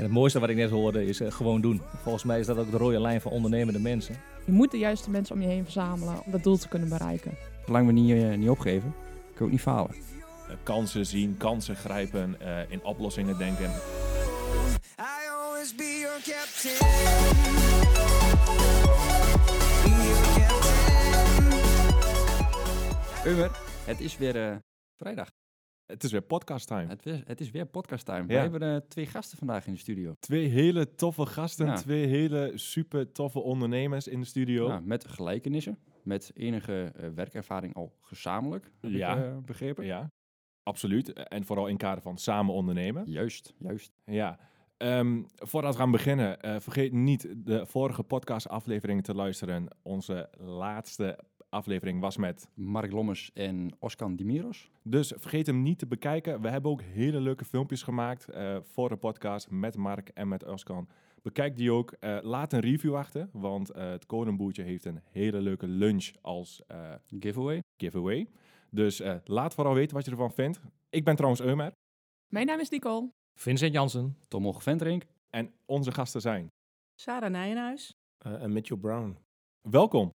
En het mooiste wat ik net hoorde is eh, gewoon doen. Volgens mij is dat ook de rode lijn van ondernemende mensen. Je moet de juiste mensen om je heen verzamelen om dat doel te kunnen bereiken. Zolang we niet, eh, niet opgeven, kun je ook niet falen. Eh, kansen zien, kansen grijpen, eh, in oplossingen denken. I always be your captain. Be your captain. Uwer, het is weer eh, vrijdag. Het is weer podcast time. Het, is- het is weer podcast time. We Ja. hebben eh, twee gasten vandaag in de studio. Twee hele toffe gasten, Ja. twee hele super toffe ondernemers in de studio. Ja, met gelijkenissen, met enige eh, werkervaring al gezamenlijk, heb Ja. ik eh, begrepen. Ja, absoluut. En vooral in kader van samen ondernemen. Juist, juist. Ja. Ehm, voordat we gaan beginnen, vergeet niet de vorige podcastaflevering te luisteren. Onze laatste aflevering was met. Mark Lommers en Oskan Dimiros. Dus vergeet hem niet te bekijken. We hebben ook hele leuke filmpjes gemaakt eh, voor de podcast met Mark en met Oskan. Bekijk die ook. Eh, laat een review achter, want eh, het Codenboertje heeft een hele leuke lunch als eh, Giveaway. giveaway. Dus eh, laat vooral weten wat je ervan vindt. Ik ben trouwens Eumer Mijn naam is Nicole. Vincent Jansen. Tom Hoge Ventrink. en onze gasten zijn. Sarah Nijenhuis. Eh, en Mitchell Brown. Welkom.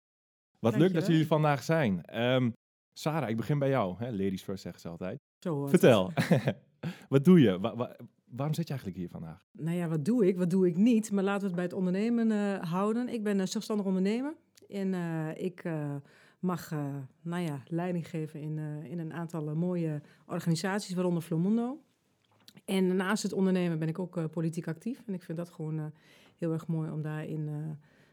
Wat leuk dat jullie vandaag zijn. Ehm, Sarah, ik begin bij jou. Hè? Ladies first zeggen ze altijd. Zo hoort Vertel, wat doe je? Wa- wa- waarom zit je eigenlijk hier vandaag? Nou ja, wat doe ik? Wat doe ik niet? Maar laten we het bij het ondernemen eh, houden. Ik ben een zelfstandig ondernemer. En eh, ik eh, mag nou ja, leiding geven in, in een aantal mooie organisaties, waaronder Flomundo. En naast het ondernemen ben ik ook politiek actief. En ik vind dat gewoon heel erg mooi om daarin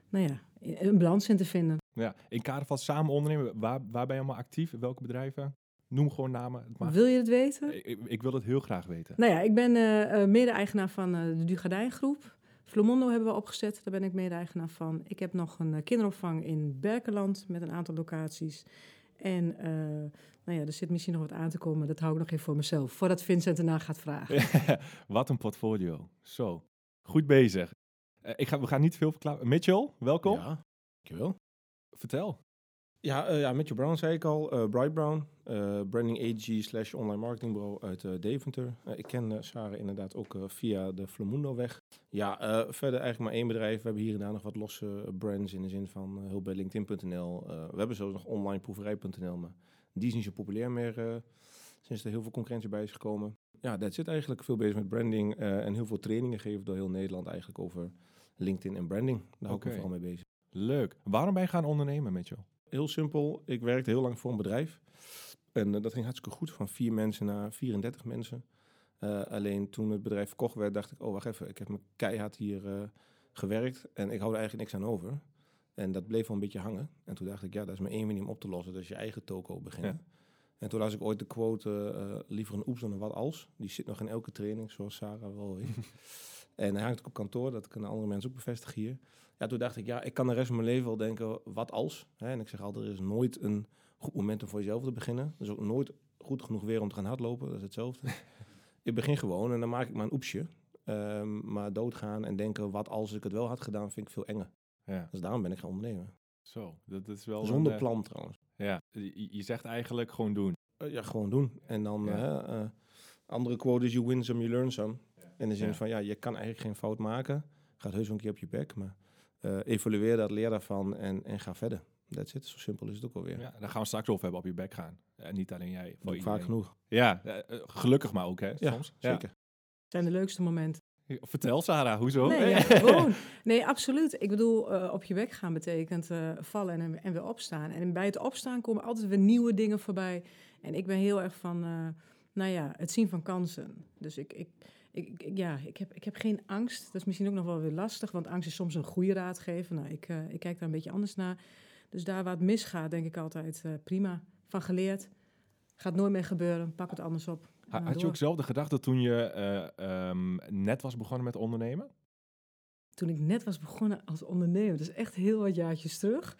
nou ja, een balans in te vinden. Ja, in kader van samen ondernemen, waar, waar ben je allemaal actief? Welke bedrijven? Noem gewoon namen. Het mag. Wil je het weten? Ik, ik- ik wil het heel graag weten. Nou ja, ik ben eh, eh, mede-eigenaar van eh, de Dugardijn Groep. Flomondo hebben we opgezet, daar ben ik mede-eigenaar van. Ik heb nog een kinderopvang in Berkeland met een aantal locaties. En eh, nou ja, er zit misschien nog wat aan te komen, dat hou ik nog even voor mezelf. Voordat Vincent erna gaat vragen. Wat een portfolio. Zo, goed bezig. Eh, ik ga, we gaan niet veel verklaren. Mitchell, welkom. Ja, dankjewel. Vertel. Ja, eh ja, Brown zei ik al. eh, Bright Brown, eh, branding agency slash online marketingbureau uit Deventer. Ik ken Sarah inderdaad ook via de Flamundo-weg. Ja, verder eigenlijk maar één bedrijf. We hebben hier en daar nog wat losse brands in de zin van hulp bij LinkedIn.nl. We hebben zelfs nog onlineproeverij.nl, maar die is niet zo populair meer sinds er heel veel concurrentie bij is gekomen. Ja, dat zit eigenlijk veel bezig met branding en heel veel trainingen geven door heel Nederland eigenlijk over LinkedIn en branding. Daar hou ik me vooral mee bezig. Leuk. Waarom ben je gaan ondernemen, Mitchell? Heel simpel. Ik werkte heel lang voor een bedrijf. En eh, dat ging hartstikke goed. Van vier mensen naar 34 mensen. Eh, alleen toen het bedrijf verkocht werd, dacht ik... oh, wacht even. Ik heb me keihard hier eh, gewerkt. En ik hou er eigenlijk niks aan over. En dat bleef wel een beetje hangen. En toen dacht ik, ja, dat is maar één manier om op te lossen. Dat is je eigen toko beginnen. Ja. En toen las ik ooit de quote... liever een oeps dan een wat als. Die zit nog in elke training, zoals Sarah wel weet. en hij hangt ook op kantoor. Dat kunnen andere mensen ook bevestigen hier. Ja, toen dacht ik, ja, ik kan de rest van mijn leven wel denken, wat als? Hè? En ik zeg altijd, er is nooit een goed moment om voor jezelf te beginnen. Is ook nooit goed genoeg weer om te gaan hardlopen, dat is hetzelfde. ik begin gewoon en dan maak ik maar een oepsje. Ehm, maar doodgaan en denken, wat als ik het wel had gedaan, vind ik veel enger. Ja, Dus daarom ben ik gaan ondernemen. zo. Dat, is wel Zonder een, eh, plan trouwens. Ja, je, je zegt eigenlijk gewoon doen. Eh, ja, gewoon doen. En dan, Ja. eh, andere quote is, you win some, you learn some. In de zin Ja. van, ja, je kan eigenlijk geen fout maken. Gaat heus wel een keer op je bek, maar eh, evalueer dat, leer daarvan en, en ga verder. That's it. Zo simpel is het ook alweer. Ja, daar gaan we straks over hebben op je bek gaan. En niet alleen jij. Voor vaak genoeg. Ja, eh, eh, gelukkig maar ook, hè, Ja, soms. zeker. Het zijn de leukste momenten. Vertel, Sarah, hoezo? Nee, ja, gewoon. Nee, absoluut. Ik bedoel, eh, op je bek gaan betekent eh, vallen en, en weer opstaan. En bij het opstaan komen altijd weer nieuwe dingen voorbij. En ik ben heel erg van, eh, nou ja, het zien van kansen. Dus ik, ik, ik, ik- ja, ik heb, ik heb geen angst. Dat is misschien ook nog wel weer lastig, want angst is soms een goede raadgever. Nou, ik, eh, ik kijk daar een beetje anders naar. Dus daar waar het misgaat, denk ik altijd, eh, prima, van geleerd. Gaat nooit meer gebeuren, pak het anders op. Ha- Had je ook zelf de gedachte toen je eh, ehm, net was begonnen met ondernemen? toen ik net was begonnen als ondernemer, dus echt heel wat jaartjes terug.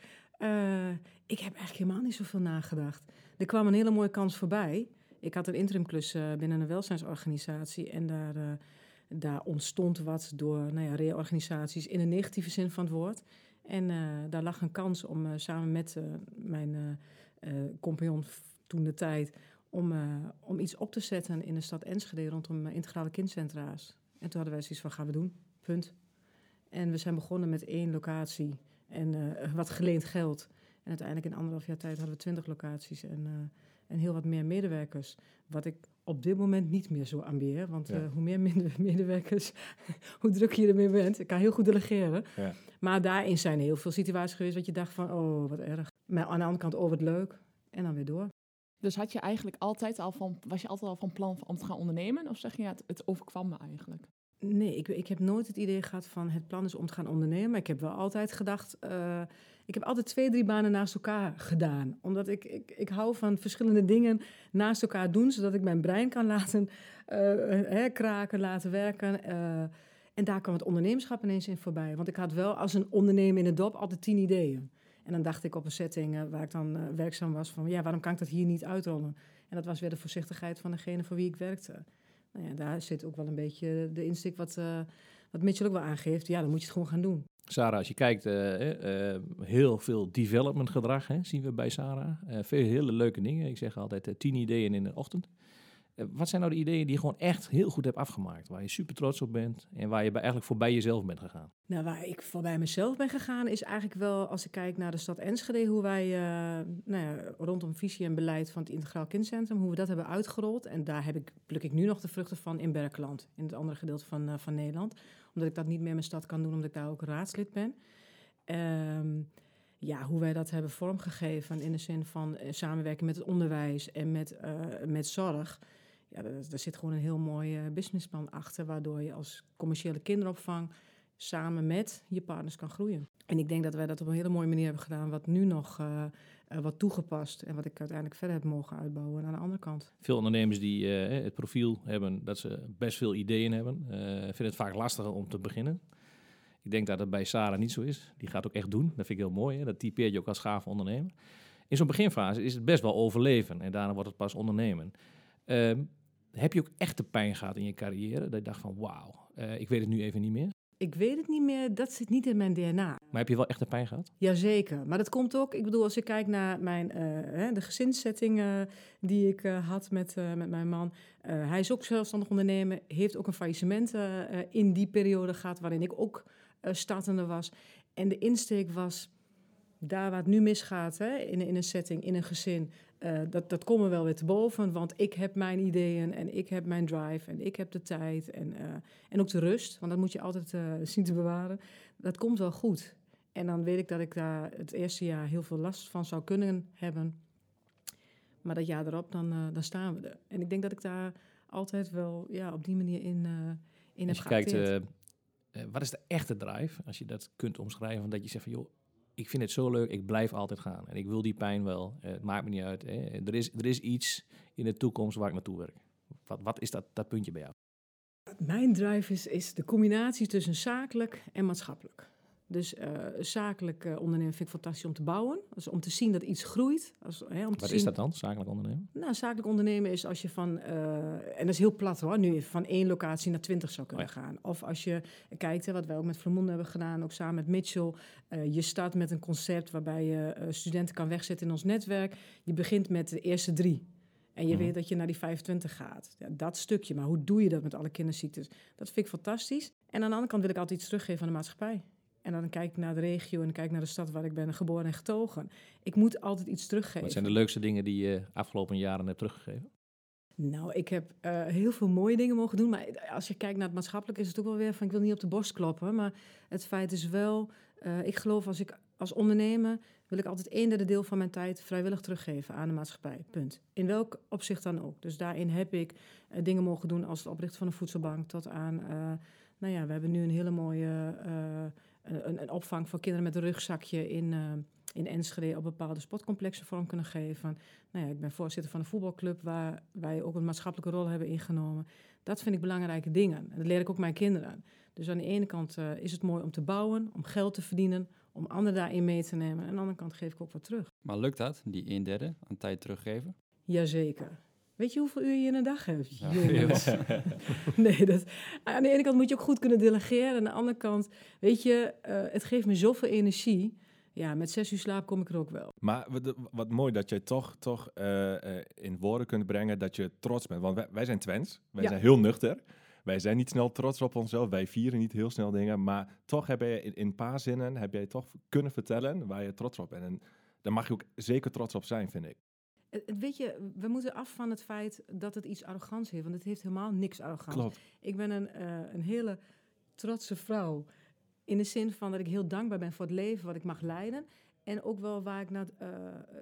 ik heb eigenlijk helemaal niet zoveel nagedacht. Er kwam een hele mooie kans voorbij. Ik had een interimklus eh, binnen een welzijnsorganisatie en daar, eh, daar ontstond wat door nou ja, reorganisaties in een negatieve zin van het woord. En eh, daar lag een kans om samen met mijn compagnon toen de tijd om, om iets op te zetten in de stad Enschede rondom integrale kindcentra's. En toen hadden wij zoiets van, gaan we doen, punt. En we zijn begonnen met één locatie en wat geleend geld. En uiteindelijk in anderhalf jaar tijd hadden we twintig locaties en, en heel wat meer medewerkers. Wat ik op dit moment niet meer zo ambieer. Want Ja. eh, hoe meer minder medewerkers, hoe drukker je ermee bent. Ik kan heel goed delegeren. Ja. Maar daarin zijn heel veel situaties geweest dat je dacht van, oh, wat erg. Maar aan de andere kant, oh, wat leuk. En dan weer door. Dus had je eigenlijk altijd al van, was je altijd al van plan om te gaan ondernemen? Of zeg je, ja, het, het overkwam me eigenlijk? Nee, ik, ik heb nooit het idee gehad van het plan is om te gaan ondernemen. Maar ik heb wel altijd gedacht, eh, ik heb altijd twee, drie banen naast elkaar gedaan. Omdat ik, ik, ik hou van verschillende dingen naast elkaar doen, zodat ik mijn brein kan laten hè, kraken, laten werken. eh. en daar kwam het ondernemerschap ineens in voorbij. Want ik had wel als een ondernemer in de dop altijd tien ideeën. En dan dacht ik op een setting waar ik dan werkzaam was van, ja, waarom kan ik dat hier niet uitrollen? En dat was weer de voorzichtigheid van degene voor wie ik werkte. Nou ja, daar zit ook wel een beetje de insteek wat, eh, wat Mitchell ook wel aangeeft. Ja, dan moet je het gewoon gaan doen. Sarah, als je kijkt, eh, eh, heel veel development gedrag hè, zien we bij Sarah. Veel hele leuke dingen. Ik zeg altijd tien ideeën in de ochtend. Eh, wat zijn nou de ideeën die je gewoon echt heel goed hebt afgemaakt? Waar je super trots op bent en waar je eigenlijk voorbij jezelf bent gegaan? Nou, waar ik voorbij mezelf ben gegaan, is eigenlijk wel als ik kijk naar de stad Enschede, hoe wij eh, nou ja, rondom visie en beleid van het Integraal Kindcentrum, hoe we dat hebben uitgerold. En daar heb ik, pluk ik nu nog de vruchten van in Berkeland, in het andere gedeelte van, eh, van Nederland. Omdat ik dat niet meer in mijn stad kan doen, omdat ik daar ook raadslid ben. Ehm, ja, hoe wij dat hebben vormgegeven in de zin van samenwerken met het onderwijs en met, met zorg. Ja, daar, zit gewoon een heel mooi eh, businessplan achter, waardoor je als commerciële kinderopvang samen met je partners kan groeien. En ik denk dat wij dat op een hele mooie manier hebben gedaan, wat nu nog eh, wat toegepast en wat ik uiteindelijk verder heb mogen uitbouwen aan de andere kant. Veel ondernemers die het profiel hebben dat ze best veel ideeën hebben, vinden het vaak lastiger om te beginnen. Ik denk dat dat bij Sarah niet zo is. Die gaat ook echt doen. Dat vind ik heel mooi. Hè? Dat typeert je ook als gaaf ondernemer. In zo'n beginfase is het best wel overleven en daarna wordt het pas ondernemen. Ehm, heb je ook echte pijn gehad in je carrière? Dat je dacht van wauw, eh, ik weet het nu even niet meer. Ik weet het niet meer, dat zit niet in mijn DNA. Maar heb je wel echte pijn gehad? Jazeker, maar dat komt ook, ik bedoel, als ik kijk naar mijn, eh, de gezinssetting die ik eh, had met, met mijn man. Hij is ook zelfstandig ondernemer, heeft ook een faillissement in die periode gehad waarin ik ook startende was. En de insteek was, daar waar het nu misgaat, hè, in, in een setting, in een gezin, eh, dat, dat komen we wel weer te boven. Want ik heb mijn ideeën en ik heb mijn drive en ik heb de tijd en, eh, en ook de rust. Want dat moet je altijd eh, zien te bewaren. Dat komt wel goed. En dan weet ik dat ik daar het eerste jaar heel veel last van zou kunnen hebben. Maar dat jaar erop, dan, dan staan we er. En ik denk dat ik daar altijd wel ja, op die manier in, in Als heb je kijkt, wat is de echte drive? Als je dat kunt omschrijven, dat je zegt van joh, ik vind het zo leuk, ik blijf altijd gaan. En ik wil die pijn wel, eh, het maakt me niet uit. hè. Er, is, er is iets in de toekomst waar ik naartoe werk. Wat, wat is dat, dat puntje bij jou? Mijn drive is, is de combinatie tussen zakelijk en maatschappelijk. Dus eh, zakelijk eh, ondernemen vind ik fantastisch om te bouwen. Dus om te zien dat iets groeit. Als, hè, om te Wat zien, is dat dan, zakelijk ondernemen? Nou, zakelijk ondernemen is als je van, eh, en dat is heel plat hoor, nu van één locatie naar twintig zou kunnen Oh gaan. Of als je kijkt, hè, wat wij ook met Vermonden hebben gedaan, ook samen met Mitchell. je start met een concept waarbij je studenten kan wegzetten in ons netwerk. Je begint met de eerste drie. En je Mhm. weet dat je naar die 25 gaat. Ja, dat stukje, maar hoe doe je dat met alle kinderziektes? Dat vind ik fantastisch. En aan de andere kant wil ik altijd iets teruggeven aan de maatschappij. En dan kijk ik naar de regio en kijk naar de stad waar ik ben geboren en getogen. Ik moet altijd iets teruggeven. Wat zijn de leukste dingen die je afgelopen jaren hebt teruggegeven? Nou, ik heb eh, heel veel mooie dingen mogen doen. Maar als je kijkt naar het maatschappelijk, is het ook wel weer van... ik wil niet op de borst kloppen, maar het feit is wel... eh, ik geloof als ik als ondernemer... wil ik altijd een derde deel van mijn tijd vrijwillig teruggeven aan de maatschappij. Punt. In welk opzicht dan ook. Dus daarin heb ik eh, dingen mogen doen als het oprichten van een voedselbank... tot aan, nou ja, we hebben nu een hele mooie... eh, een, een opvang voor kinderen met een rugzakje in... eh, in Enschede op bepaalde sportcomplexen vorm kunnen geven. Nou ja, ik ben voorzitter van een voetbalclub waar wij ook een maatschappelijke rol hebben ingenomen. Dat vind ik belangrijke dingen. En dat leer ik ook mijn kinderen. Dus aan de ene kant eh, is het mooi om te bouwen, om geld te verdienen, om anderen daarin mee te nemen. En aan de andere kant geef ik ook wat terug. Maar lukt dat, die een derde aan tijd teruggeven? Jazeker. Weet je hoeveel uur je in een dag hebt? Ja, Jongens. nee, dat, aan de ene kant moet je ook goed kunnen delegeren. Aan de andere kant, weet je, eh, het geeft me zoveel energie. Ja, met zes uur slaap kom ik er ook wel. Maar wat, wat mooi dat je toch, toch eh, eh, in woorden kunt brengen dat je trots bent. Want wij, wij zijn Twents, wij Ja. zijn heel nuchter. wij zijn niet snel trots op onszelf. Wij vieren niet heel snel dingen. Maar toch heb je in, in een paar zinnen heb jij toch kunnen vertellen waar je trots op bent. En daar mag je ook zeker trots op zijn, vind ik. Het- het- Weet je, we moeten af van het feit dat het iets arrogants heeft. Want het heeft helemaal niks arrogants. Klopt. Ik ben een, eh, een hele trotse vrouw. In de zin van dat ik heel dankbaar ben voor het leven wat ik mag leiden. En ook wel waar ik naar, eh,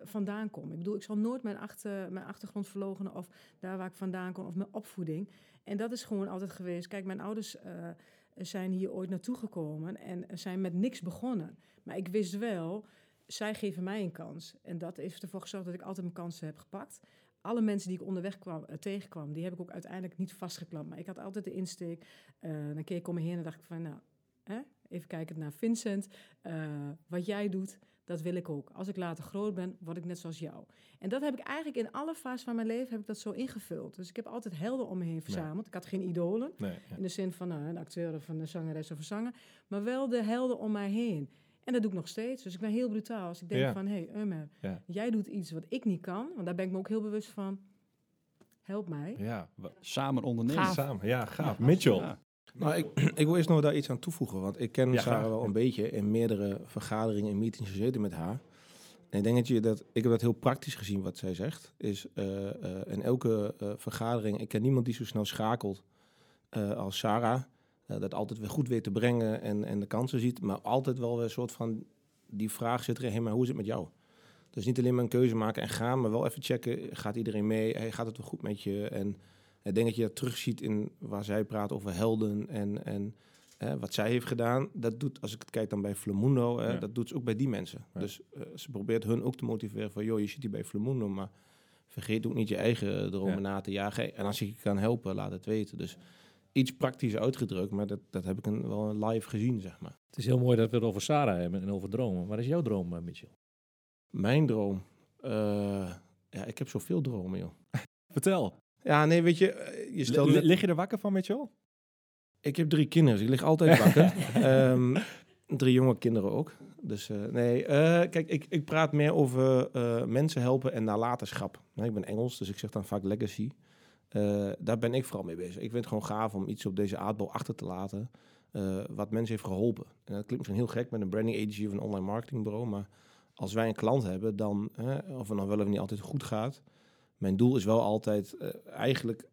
vandaan kom. Ik bedoel, ik zal nooit mijn, achter, mijn achtergrond verloochenen of daar waar ik vandaan kom of mijn opvoeding. En dat is gewoon altijd geweest. Kijk, mijn ouders eh, zijn hier ooit naartoe gekomen en zijn met niks begonnen. Maar ik wist wel, zij geven mij een kans. En dat heeft ervoor gezorgd dat ik altijd mijn kansen heb gepakt. Alle mensen die ik onderweg kwam, eh, tegenkwam, die heb ik ook uiteindelijk niet vastgeklampt. Maar ik had altijd de insteek. eh, dan keek ik om me heen en dacht ik van, nou, hè, even kijken naar Vincent. eh, wat jij doet, dat wil ik ook. Als ik later groot ben, word ik net zoals jou. En dat heb ik eigenlijk in alle fases van mijn leven heb ik dat zo ingevuld. Dus ik heb altijd helden om me heen verzameld. Ik had geen idolen. Nee, ja. In de zin van nou, een acteur of een zangeres of een zanger. Maar wel de helden om mij heen. En dat doe ik nog steeds. Dus ik ben heel brutaal. Als ik denk Ja. van, hé, hey, Ja. jij doet iets wat ik niet kan. Want daar ben ik me ook heel bewust van. Help mij. Ja, Samen ondernemen. Gaaf. samen. Ja, gaaf. Mitchell. Ja. Nou, ik, ik wil eerst nog daar iets aan toevoegen. Want ik ken Ja, Sarah graag. wel een beetje in meerdere vergaderingen en meetings gezeten met haar. En ik denk dat je dat, ik heb dat heel praktisch gezien wat zij zegt. Is eh, eh, in elke eh, vergadering, ik ken niemand die zo snel schakelt eh, als Sarah. Eh, dat altijd weer goed weet te brengen en, en de kansen ziet. Maar altijd wel weer een soort van die vraag zit erin, maar hoe is het met jou? Dus niet alleen maar een keuze maken en gaan, maar wel even checken, gaat iedereen mee? Hey, gaat het wel goed met je? En ik denk dat je dat terugziet in waar zij praat over helden en, en wat zij heeft gedaan. Dat doet, als ik het kijk dan bij Flamundo, Ja. dat doet ze ook bij die mensen. Ja. Dus eh, ze probeert hun ook te motiveren van, joh, je zit hier bij Flamundo, maar vergeet ook niet je eigen dromen Ja. na te jagen. En als ik je kan helpen, laat het weten. Dus iets praktisch uitgedrukt, maar dat, dat heb ik een, wel live gezien, zeg maar. Het is heel mooi dat we het over Sarah hebben en over dromen. Wat is jouw droom, eh, Mitchell? Mijn droom? eh, ja, ik heb zoveel dromen, joh. Vertel. Ja, nee, weet je, eh, je stelt net... Lig je er wakker van, Mitchell? Ik heb drie kinderen, dus ik lig altijd wakker. Ehm, drie jonge kinderen ook. Dus eh, nee, eh, kijk, ik, ik praat meer over eh, mensen helpen en nalatenschap. Nou, ik ben Engels, dus ik zeg dan vaak legacy. Eh, daar ben ik vooral mee bezig. Ik vind het gewoon gaaf om iets op deze aardbol achter te laten eh, wat mensen heeft geholpen. En dat klinkt misschien heel gek met een branding agency of een online marketingbureau, maar als wij een klant hebben, dan, of het dan wel of niet altijd goed gaat, mijn doel is wel altijd eh, eigenlijk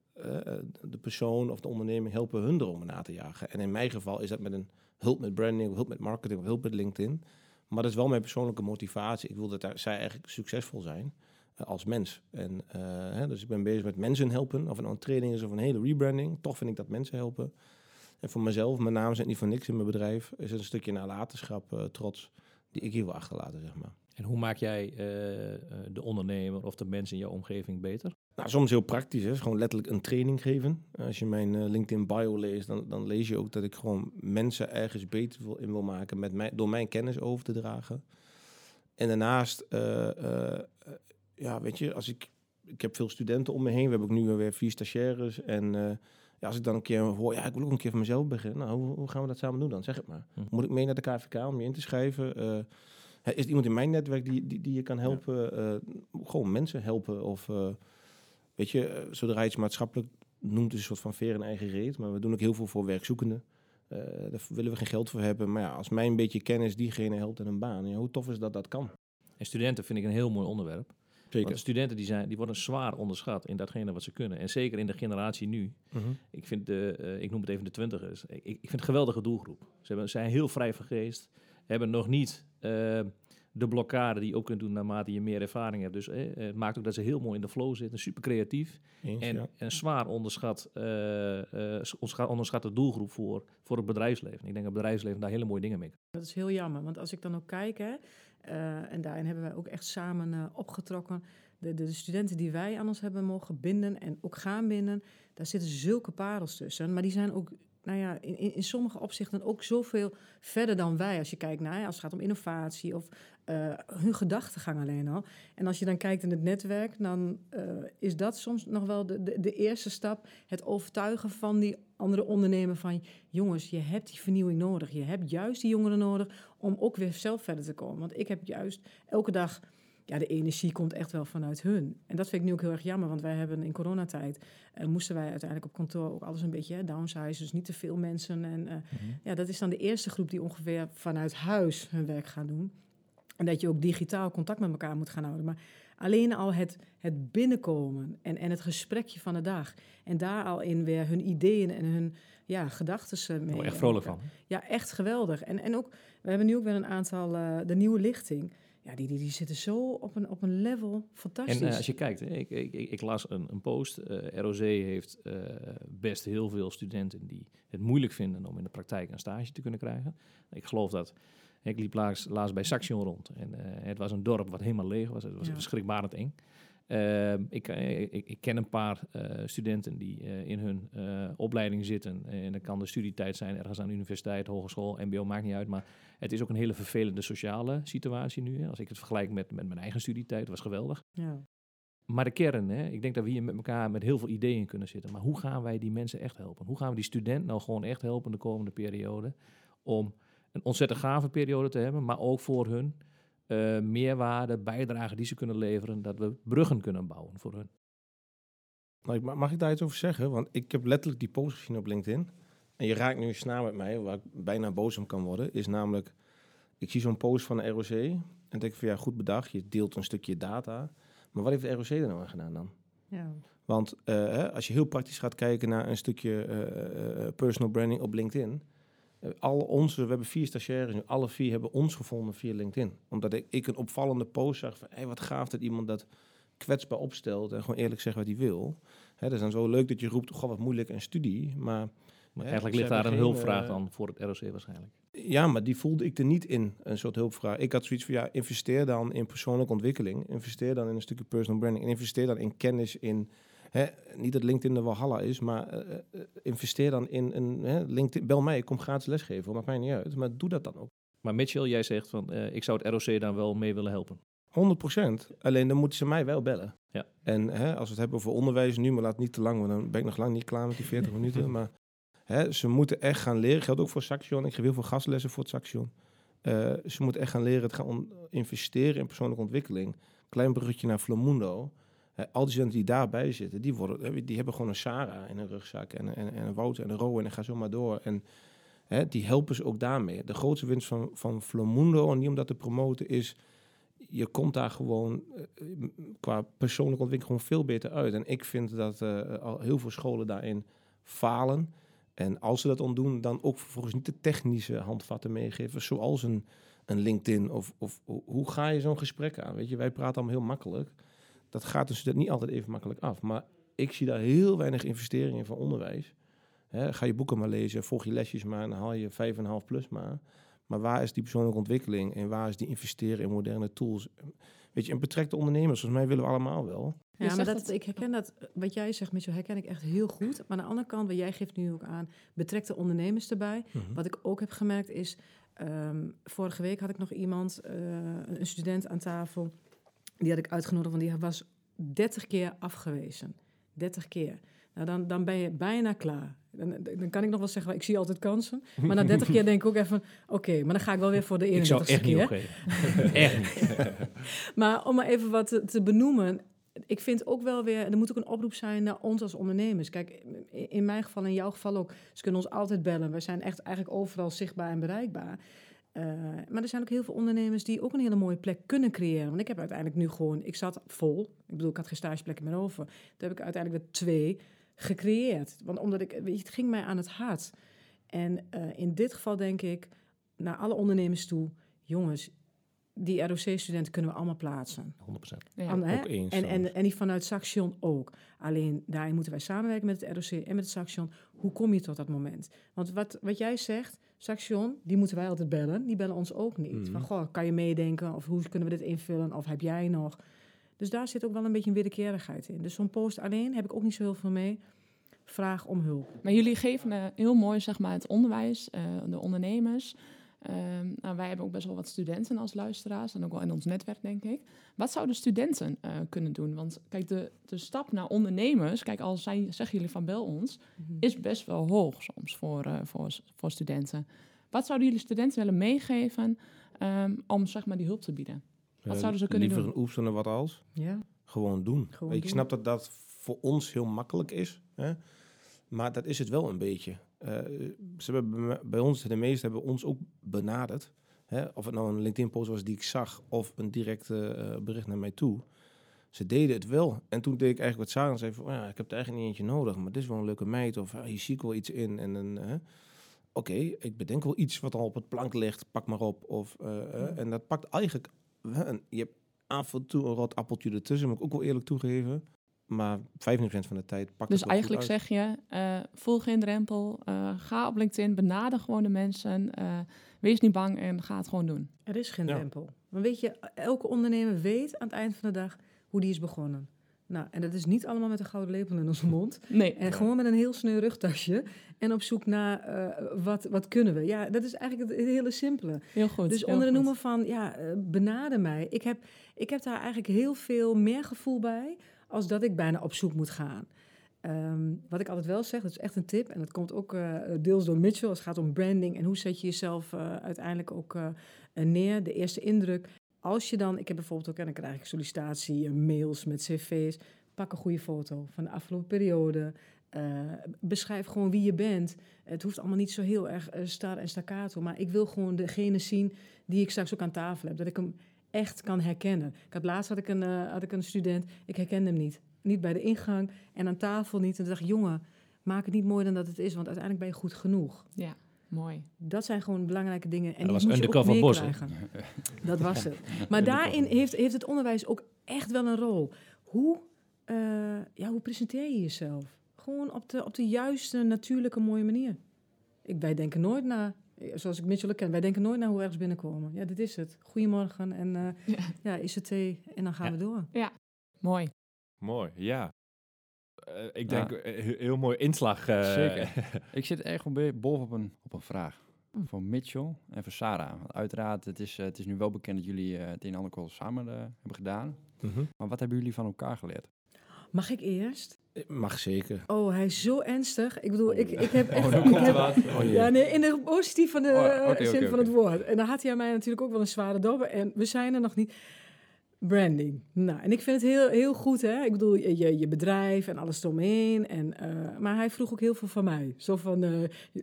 de persoon of de onderneming helpen hun dromen na te jagen. En in mijn geval is dat met een hulp met branding, of hulp met marketing, of hulp met LinkedIn. Maar dat is wel mijn persoonlijke motivatie. Ik wil dat zij eigenlijk succesvol zijn als mens. En, eh, hè, dus ik ben bezig met mensen helpen, of het nou een training is of een hele rebranding. Toch vind ik dat mensen helpen. En voor mezelf, mijn naam zit niet voor niks in mijn bedrijf, is het een stukje nalatenschap, eh, trots, die ik hier wil achterlaten, zeg maar. En hoe maak jij eh, eh, de ondernemer of de mensen in jouw omgeving beter? Nou, soms heel praktisch, hè. gewoon letterlijk een training geven. Als je mijn eh, LinkedIn bio leest, dan, dan lees je ook dat ik gewoon mensen ergens beter wil, in wil maken met mij, door mijn kennis over te dragen. En daarnaast, eh, eh, eh, ja, weet je, als ik, ik heb veel studenten om me heen. We hebben ook nu weer vier stagiaires. En eh, ja, als ik dan een keer hoor, ja, ik wil ook een keer voor mezelf beginnen. Nou, hoe, hoe gaan we dat samen doen dan? Zeg het maar. Hm. Moet ik mee naar de KVK om je in te schrijven? Eh, is er iemand in mijn netwerk die, die, die je kan helpen? Eh, gewoon mensen helpen of... Weet je, zodra je iets maatschappelijk noemt, is een soort van veer in eigen reet. Maar we doen ook heel veel voor werkzoekenden. Daar willen we geen geld voor hebben. Maar ja, als mij een beetje kennis diegene helpt en een baan. Ja, hoe tof is dat dat kan? En studenten vind ik een heel mooi onderwerp. Want de studenten die zijn, die worden zwaar onderschat in datgene wat ze kunnen. En zeker in de generatie nu. Mhm. Ik, vind de, eh, ik noem het even de twintigers. Ik, ik vind het een geweldige doelgroep. Ze hebben, zijn heel vrij van geest. Hebben nog niet eh, de blokkade die je ook kunt doen naarmate je meer ervaring hebt. Dus eh, het maakt ook dat ze heel mooi in de flow zitten. Super creatief. Eens, En ja. een zwaar onderschat, eh, eh, onderschat, onderschatte doelgroep voor, voor het bedrijfsleven. Ik denk dat het bedrijfsleven daar hele mooie dingen mee kan. Dat is heel jammer, want als ik dan ook kijk, hè, eh, en daarin hebben wij ook echt samen eh, opgetrokken. De, de, de studenten die wij aan ons hebben mogen binden en ook gaan binden, daar zitten zulke parels tussen. Maar die zijn ook, nou ja, in, in, sommige opzichten ook zoveel verder dan wij. Als je kijkt naar, als het gaat om innovatie of eh, hun gedachtegang alleen al. En als je dan kijkt in het netwerk, dan is dat soms nog wel de, de, de eerste stap. Het overtuigen van die andere ondernemer van jongens, je hebt die vernieuwing nodig. Je hebt juist die jongeren nodig om ook weer zelf verder te komen. Want ik heb juist elke dag ja, de energie komt echt wel vanuit hun. En dat vind ik nu ook heel erg jammer, want wij hebben in coronatijd... eh, moesten wij uiteindelijk op kantoor ook alles een beetje hè, downsize, dus niet te veel mensen. En eh, ja, dat is dan de eerste groep die ongeveer vanuit huis hun werk gaan doen. En dat je ook digitaal contact met elkaar moet gaan houden. Maar alleen al het, het binnenkomen en, en het gesprekje van de dag. En daar al in weer hun ideeën en hun ja, gedachten mee. Daar word je echt vrolijk van. Ja, echt geweldig. En, en ook, we hebben nu ook weer een aantal, eh, de nieuwe lichting. Ja, die, die, die zitten zo op een, op een level fantastisch. En eh, als je kijkt, hè, ik, ik, ik, ik las een, een post. eh, ROC heeft eh, best heel veel studenten die het moeilijk vinden om in de praktijk een stage te kunnen krijgen. Ik geloof dat. Ik liep laatst, laatst bij Saxion rond. En eh, het was een dorp wat helemaal leeg was. Het was Ja. verschrikbarend eng. Ehm, ik, eh, ik, ik ken een paar eh, studenten die eh, in hun opleiding zitten. En dat kan de studietijd zijn, ergens aan de universiteit, hogeschool, mbo, maakt niet uit. Maar het is ook een hele vervelende sociale situatie nu. Hè. Als ik het vergelijk met, met mijn eigen studietijd, was geweldig. ja. Maar de kern, hè, ik denk dat we hier met elkaar met heel veel ideeën kunnen zitten. Maar hoe gaan wij die mensen echt helpen? Hoe gaan we die student nou gewoon echt helpen de komende periode? Om een ontzettend gave periode te hebben, maar ook voor hun eh, meerwaarde, bijdrage die ze kunnen leveren, dat we bruggen kunnen bouwen voor hun. Nou, mag ik daar iets over zeggen? Want ik heb letterlijk die post gezien op LinkedIn. En je raakt nu een snaar met mij, waar ik bijna boos om kan worden. Is namelijk, ik zie zo'n post van de ROC. En denk ik van ja, goed bedacht. Je deelt een stukje data. Maar wat heeft de ROC er nou aan gedaan dan? ja. Want eh, hè, als je heel praktisch gaat kijken naar een stukje eh, eh, personal branding op LinkedIn. Eh, al onze, we hebben vier stagiaires nu, alle vier hebben ons gevonden via LinkedIn. Omdat ik, ik een opvallende post zag van, hey, wat gaaf dat iemand dat kwetsbaar opstelt en gewoon eerlijk zegt wat hij wil. Hè, dat is dan zo leuk dat je roept, goh, wat moeilijk een studie, maar... Maar hè, eigenlijk ligt daar een geen, hulpvraag eh, dan voor het ROC waarschijnlijk. ja, maar die voelde ik er niet in, een soort hulpvraag. Ik had zoiets van, ja, investeer dan in persoonlijke ontwikkeling. Investeer dan in een stukje personal branding. En investeer dan in kennis, in... Hè, niet dat LinkedIn de Walhalla is, maar eh, eh, investeer dan in een... Hè, LinkedIn, bel mij, ik kom gratis lesgeven, maakt mij niet uit. Maar doe dat dan ook. Maar Mitchell, jij zegt van, eh, ik zou het ROC daar wel mee willen helpen. 100% Alleen dan moeten ze mij wel bellen. Ja. En hè, als we het hebben over onderwijs nu, maar laat niet te lang, want dan ben ik nog lang niet klaar met die 40 minuten. Maar hè, ze moeten echt gaan leren. Geldt ook voor Saxion. Ik geef heel veel gastlessen voor het Saxion. Ze moeten echt gaan leren het gaan investeren in persoonlijke ontwikkeling. Klein bruggetje naar Flamundo. Al die studenten die daarbij zitten, die, worden, die hebben gewoon een Sarah in een rugzak en, en, en een Wouter en een Rowan en ga zo maar door. En hè, die helpen ze ook daarmee. De grootste winst van, van Flamundo, en niet om dat te promoten, is je komt daar gewoon eh, qua persoonlijke ontwikkeling gewoon veel beter uit. En ik vind dat eh, al heel veel scholen daarin falen. En als ze dat ontdoen, dan ook vervolgens niet de technische handvatten meegeven, zoals een, een LinkedIn. Of, of hoe ga je zo'n gesprek aan? Weet je, wij praten allemaal heel makkelijk. Dat gaat dus niet altijd even makkelijk af. Maar ik zie daar heel weinig investeringen in van onderwijs. Hè, ga je boeken maar lezen, volg je lesjes maar en dan haal je 5,5 plus maar. Maar waar is die persoonlijke ontwikkeling en waar is die investeren in moderne tools? Weet je, en betrek de ondernemers, volgens mij willen we allemaal wel. Ja, maar dat, dat- ik herken dat, wat jij zegt, Mitchell, herken ik echt heel goed. Maar aan de andere kant, wat jij geeft nu ook aan, betrek de ondernemers erbij. Wat ik ook heb gemerkt is, ehm, vorige week had ik nog iemand, eh, een student aan tafel, die had ik uitgenodigd, want die was 30 keer afgewezen. 30 keer. Nou, dan, dan ben je bijna klaar. Dan, dan kan ik nog wel zeggen, ik zie altijd kansen. Maar na 30 keer denk ik ook even, oké, maar dan ga ik wel weer voor de Ik zou 31ste echt niet keer. echt niet. Maar om maar even wat te, te benoemen. Ik vind ook wel weer, er moet ook een oproep zijn naar ons als ondernemers. Kijk, in- in mijn geval, in jouw geval ook. Ze kunnen ons altijd bellen. We zijn echt eigenlijk overal zichtbaar en bereikbaar. Eh, maar er zijn ook heel veel ondernemers die ook een hele mooie plek kunnen creëren. Want ik heb uiteindelijk nu gewoon, ik zat vol. Ik bedoel, ik had geen stageplekken meer over. Toen heb ik uiteindelijk weer twee gecreëerd. Want omdat ik, weet je, het ging mij aan het hart. En eh, in dit geval denk ik, naar alle ondernemers toe, jongens, die ROC-studenten kunnen we allemaal plaatsen. 100%. Ja. Ook eens En, en, en die vanuit Saxion ook. Alleen daarin moeten wij samenwerken met het ROC en met het Saxion. Hoe kom je tot dat moment? Want wat, wat jij zegt, Saxion, die moeten wij altijd bellen. Die bellen ons ook niet. Mhm. Van, goh, kan je meedenken? Of hoe kunnen we dit invullen? Of heb jij nog? Dus daar zit ook wel een beetje een wederkerigheid in. Dus zo'n post alleen heb ik ook niet zo heel veel mee. Vraag om hulp. Maar jullie geven eh, heel mooi zeg maar, het onderwijs, eh, de ondernemers. Ehm, nou, wij hebben ook best wel wat studenten als luisteraars en ook wel in ons netwerk, denk ik. Wat zouden studenten eh, kunnen doen? Want kijk, de, de stap naar ondernemers, kijk, al zijn, zeggen jullie van bel ons, is best wel hoog soms voor, eh, voor, voor studenten. Wat zouden jullie studenten willen meegeven ehm, om zeg maar, die hulp te bieden? Wat zouden ze kunnen liever doen? een oefenen wat als. Ja, Gewoon doen. Gewoon ik doen. snap dat dat voor ons heel makkelijk is. Hè? Maar dat is het wel een beetje. Eh, ze hebben bij ons, de meesten hebben ons ook benaderd. Hè? Of het nou een LinkedIn-post was die ik zag, of een directe eh, bericht naar mij toe. Ze deden het wel. En toen deed ik eigenlijk wat Sarah en zei van, "Oh ja, ik heb er eigenlijk niet eentje nodig, maar dit is wel een leuke meid. Of ah, hier zie ik wel iets in. En dan, oké, ik bedenk wel iets wat al op het plank ligt, pak maar op. Of, eh, eh, en dat pakt eigenlijk, je hebt af en toe een rot appeltje ertussen, moet ik ook wel eerlijk toegeven. Maar 25% van de tijd pakt Dus het goed eigenlijk uit. zeg je, eh voel geen drempel, eh, ga op LinkedIn, benader gewoon de mensen, eh, wees niet bang en ga het gewoon doen. er is geen Ja. drempel. Want weet je, elke ondernemer weet aan het eind van de dag hoe die is begonnen. Nou, en dat is niet allemaal met een gouden lepel in onze mond. Nee, En gewoon met een heel sneu rugtasje. En op zoek naar eh, wat, wat kunnen we. Ja, dat is eigenlijk het hele simpele. heel goed. dus onder de noemer van, ja, benader mij. Ik heb, ik heb daar eigenlijk heel veel meer gevoel bij... als dat ik bijna op zoek moet gaan. Ehm, wat ik altijd wel zeg, dat is echt een tip... en dat komt ook eh, deels door Mitchell... als het gaat om branding en hoe zet je jezelf eh, uiteindelijk ook eh, neer. De eerste indruk. Als je dan, ik heb bijvoorbeeld ook... en dan krijg ik sollicitatie, mails met cv's... pak een goede foto van de afgelopen periode... Beschrijf gewoon wie je bent. Het hoeft allemaal niet zo heel erg star en staccato. Maar ik wil gewoon degene zien die ik straks ook aan tafel heb. Dat ik hem echt kan herkennen. Ik had laatst had ik een, eh, had ik een student, ik herkende hem niet. Niet bij de ingang en aan tafel niet. En toen dacht ik, jongen, maak het niet mooier dan dat het is. Want uiteindelijk ben je goed genoeg. Ja, mooi. Dat zijn gewoon belangrijke dingen. En dat die was moet je ook Undercover Bos. Dat was het. Maar daarin heeft, heeft het onderwijs ook echt wel een rol. Hoe, eh, ja, hoe presenteer je jezelf? Gewoon op de, op de juiste, natuurlijke, mooie manier. Ik, wij denken nooit na, zoals ik Mitchell ook ken, wij denken nooit naar hoe we ergens binnenkomen. Ja, dit is het. Goedemorgen en eh Ja. ja, is het thee en dan gaan Ja. we door. Mooi. Mooi, ja. Eh, ik Ja. denk eh, he- heel mooi inslag. eh, Zeker. Ik zit echt bovenop een, op een vraag. Voor Mitchell en voor Sarah. Want uiteraard, het is, eh, het is nu wel bekend dat jullie eh, het een en ander samen eh, hebben gedaan. Mhm. Maar wat hebben jullie van elkaar geleerd? Mag ik eerst? Mag zeker. Oh, hij is zo ernstig. Ik bedoel, ik, ik heb echt... Oh, ik heb- wat. Oh. Ja, nee, in de positief van de Oh, eh, zin van het woord. En dan had hij aan mij natuurlijk ook wel een zware dobber. En we zijn er nog niet. Branding. Nou, en ik vind het heel, heel goed, hè. Ik bedoel, je, je- bedrijf en alles eromheen. En, eh, maar hij vroeg ook heel veel van mij. Zo van, eh,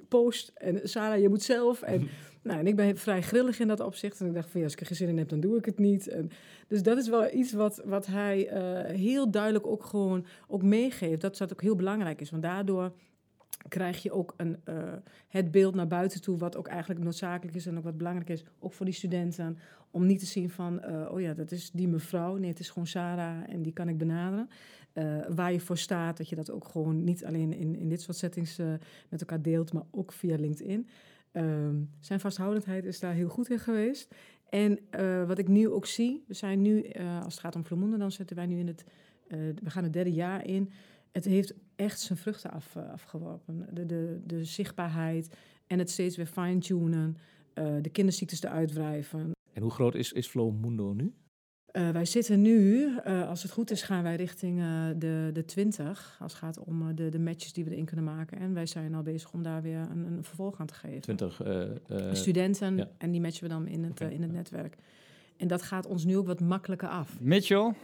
post en Sarah, je moet zelf. En, nou, en ik ben vrij grillig in dat opzicht. En ik dacht van, ja, als ik er geen zin in heb, dan doe ik het niet. En, dus dat is wel iets wat, wat hij eh, heel duidelijk ook gewoon ook meegeeft. Dat dat ook heel belangrijk is. Want daardoor krijg je ook een, eh, het beeld naar buiten toe, wat ook eigenlijk noodzakelijk is en ook wat belangrijk is, ook voor die studenten, om niet te zien van, eh, oh ja, dat is die mevrouw. Nee, het is gewoon Sarah en die kan ik benaderen. Eh, waar je voor staat, dat je dat ook gewoon niet alleen in, in dit soort settings met elkaar deelt, maar ook via LinkedIn. Ehm, zijn vasthoudendheid is daar heel goed in geweest. En wat ik nu ook zie, we zijn nu, als het gaat om Vloemonden, dan zitten wij nu in het, we gaan het derde jaar in. Het heeft echt zijn vruchten af, eh, afgeworpen. De, de, de zichtbaarheid en het steeds weer fine-tunen. eh, de kinderziektes eruit wrijven. En hoe groot is, is Flow Mundo nu? Eh, wij zitten nu, eh, als het goed is, gaan wij richting eh, de, de 20. Als het gaat om eh, de, de matches die we erin kunnen maken. En wij zijn al bezig om daar weer een, een vervolg aan te geven. 20. eh, eh, Studenten ja. en die matchen we dan in het, in het ja. netwerk. En dat gaat ons nu ook wat makkelijker af. Mitchell,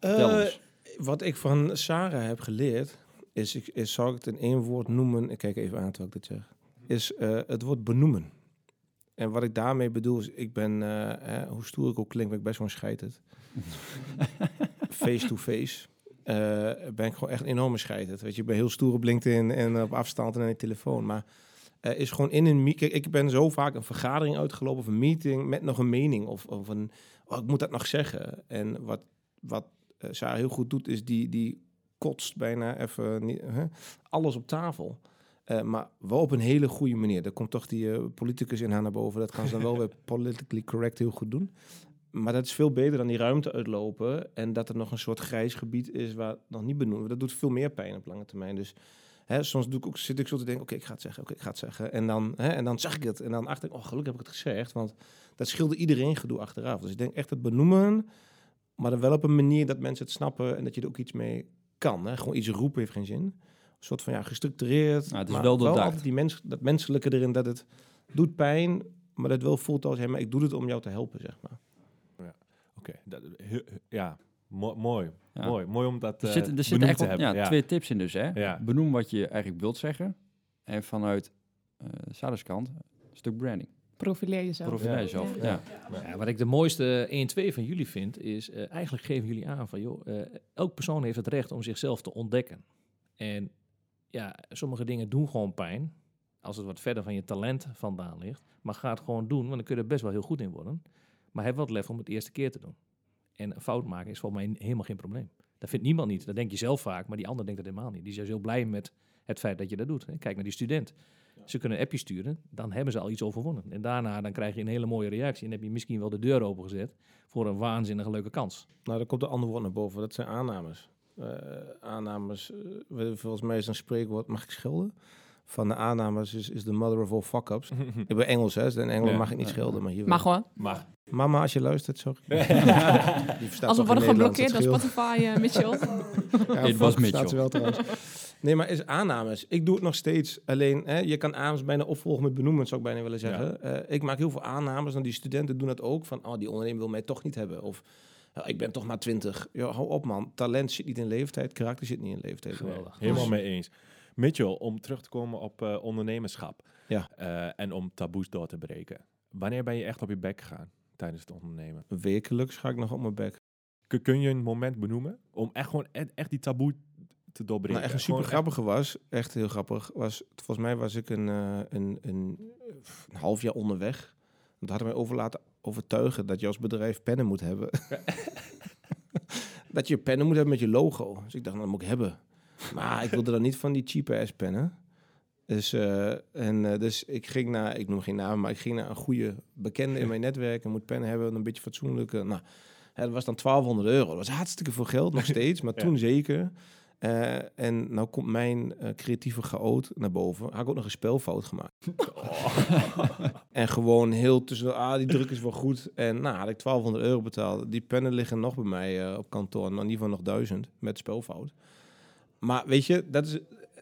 vertel Eh, ons. Wat ik van Sarah heb geleerd, is, ik, is zal ik het in één woord noemen, ik kijk even aan terwijl ik dit zeg, is eh, het woord benoemen. En wat ik daarmee bedoel is, ik ben, eh, hè, hoe stoer ik ook klink, ben ik best wel een scheiterd. Face-to-face. eh, ben ik gewoon echt een enorme scheiterd. Weet je, ik ben heel stoer op LinkedIn en op afstand en aan de telefoon. Maar is gewoon in een meeting. Ik ben zo vaak een vergadering uitgelopen of een meeting met nog een mening of, of een, oh, ik moet dat nog zeggen. En wat, wat eh, Sarah heel goed doet, is die, die kotst bijna even hè, alles op tafel. Eh, maar wel op een hele goede manier. Daar komt toch die eh, politicus in haar naar boven. Dat kan ze dan wel weer politically correct heel goed doen. Maar dat is veel beter dan die ruimte uitlopen. En dat er nog een soort grijs gebied is waar nog niet benoemd wordt. Dat doet veel meer pijn op lange termijn. Dus hè, soms doe ik ook, zit ik zo te denken, oké, ik ga het zeggen, oké, ik ga het zeggen. En dan, hè, en dan zeg ik het. En dan achter ik, oh, gelukkig heb ik het gezegd. Want dat scheelde iedereen gedoe achteraf. Dus ik denk echt het benoemen, maar dan wel op een manier dat mensen het snappen en dat je er ook iets mee kan. Hè. Gewoon iets roepen heeft geen zin. Een soort van, ja, gestructureerd. Nou, het is maar wel doordacht. altijd die mens, dat menselijke erin, dat het doet pijn, maar dat wel voelt als, hé, maar ik doe het om jou te helpen, zeg maar. Oké, dat- heel- ja, mo- mooi. Ja. Mooi. Mooi om dat Er eh, zitten er zitten benoemd echt te wel, hebben. ja, twee tips in dus. Hè? Ja. Benoem wat je eigenlijk wilt zeggen. En vanuit eh Sarah's kant, een stuk branding. Profileer jezelf. Profileer Ja. jezelf. Ja. Ja. Ja, wat ik de mooiste 1-2 van jullie vind, is eh, eigenlijk geven jullie aan van, joh, eh, elk persoon heeft het recht om zichzelf te ontdekken. En ja, sommige dingen doen gewoon pijn, als het wat verder van je talent vandaan ligt. Maar ga het gewoon doen, want dan kun je er best wel heel goed in worden. Maar heb wat lef om het eerste keer te doen. En een fout maken is volgens mij helemaal geen probleem. Dat vindt niemand niet. Dat denk je zelf vaak, maar die ander denkt dat helemaal niet. Die is juist heel blij met het feit dat je dat doet. hè. Kijk naar die student. Ze kunnen een appje sturen, dan hebben ze al iets overwonnen. En daarna dan krijg je een hele mooie reactie. En heb je misschien wel de deur opengezet voor een waanzinnige leuke kans. Nou, daar komt een ander woord naar boven. Dat zijn aannames. Eh, aannames, eh, volgens mij is een spreekwoord, mag ik schelden? Van de aannames is, is the mother of all fuck-ups. ik ben Engels, hè? dus In Engeland Ja. mag ik niet schelden, maar hier wel. Mag hoor. Maar Mama, als je luistert, sorry. Die Als we worden geblokkeerd door. Spotify, eh Mitchell. Ja, was staat Mitchell. ze wel trouwens. Nee, maar is aannames. Ik doe het nog steeds. Alleen, hè, je kan aannames bijna opvolgen met benoemen, zou ik bijna willen zeggen. Eh, ik maak heel veel aannames en die studenten doen dat ook. Van, oh, die ondernemer wil mij toch niet hebben. Of, ik ben toch maar twintig. Ja, hou op man. Talent zit niet in leeftijd, karakter zit niet in leeftijd. Geweldig. helemaal mee eens. Mitchell, om terug te komen op eh, ondernemerschap Ja. eh, en om taboes door te breken. Wanneer ben je echt op je bek gegaan tijdens het ondernemen? Wekelijks ga ik nog op mijn bek. Kun, je een moment benoemen om echt gewoon echt, echt die taboe te doorbreken? Nou, echt een super grappige was, echt heel grappig, was, volgens mij was ik een, eh, een, een, een half jaar onderweg. Dat hadden mij over laten overtuigen dat je als bedrijf pennen moet hebben. dat je pennen moet hebben met je logo. Dus ik dacht, nou, dat moet ik hebben. Maar ik wilde dan niet van die cheap ass pennen. Dus, eh, en, eh, dus ik ging naar, ik noem geen naam, maar ik ging naar een goede bekende in mijn netwerk. En moet pennen hebben, een beetje fatsoenlijke. Nou, dat was dan 1200 euro. Dat was hartstikke veel geld, nog steeds, maar Ja. toen zeker. Eh, en nou komt mijn eh, creatieve chaot naar boven. Had ik ook nog een spelfout gemaakt. en gewoon heel tussen, ah, die druk is wel goed. En nou, had ik 1200 euro betaald. Die pennen liggen nog bij mij eh, op kantoor. Nou, in ieder geval nog 1000 met spelfout. Maar weet je, dat is,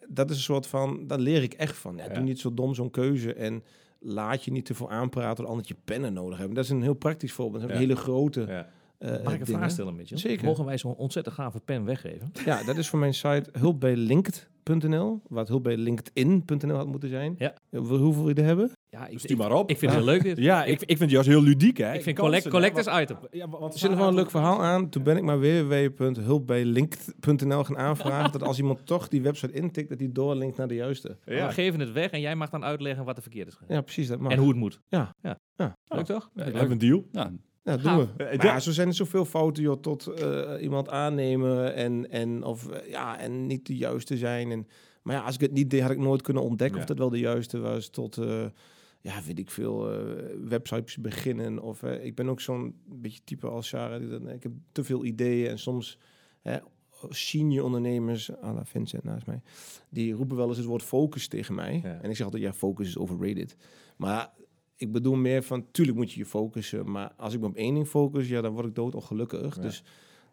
dat is een soort van, daar leer ik echt van. Ja, Ja. Doe niet zo dom zo'n keuze en laat je niet te veel aanpraten dat anderen je pennen nodig hebben. Dat is een heel praktisch voorbeeld. Dat Ja. hele grote Ja. eh, Mag ik een vraag stellen, Mitchell? Zeker. Mogen wij zo'n ontzettend gave pen weggeven? Ja, dat is voor mijn site hulpbijlinkt.nl, wat hulpbijlinkedin.nl had moeten zijn. Ja. Wil- Hoeveel je er hebben? Ja, ik, Stuur maar op. ik vind het heel leuk dit. Ja, ik, ik vind het juist heel ludiek, hè? Ik vind Kansen, collect, hè, collectors want- item. Ja, want Er zit nog wel een leuk verhaal aan. Toen ben ik maar www.hulpbijlinkt.nl gaan aanvragen. dat als iemand toch die website intikt, dat die doorlinkt naar de juiste. Ja. We geven het weg en jij mag dan uitleggen wat er verkeerd is gegaan. Ja, precies. Dat mag. En hoe het moet. Ja. ja. Ja. Leuk toch? We hebben een deal. Ja, Ja, doen Gaaf. we. Eh, Maar ja. zo zijn er zoveel fouten, joh, tot eh, iemand aannemen en, en, of, eh, ja, en niet de juiste zijn. En, maar ja, als ik het niet deed, had ik nooit kunnen ontdekken Ja. of dat wel de juiste was. Tot, eh, ja, weet ik veel, eh, websites beginnen. Of eh, ik ben ook zo'n beetje type als Sarah. Die dan, ik heb te veel ideeën en soms hè, senior ondernemers, à la Vincent naast mij, die roepen wel eens het woord focus tegen mij. Ja. En ik zeg altijd, ja, focus is overrated. Maar ik bedoel meer van, tuurlijk moet je je focussen, maar als ik me op één ding focus, ja, dan word ik doodongelukkig. Ja. Dus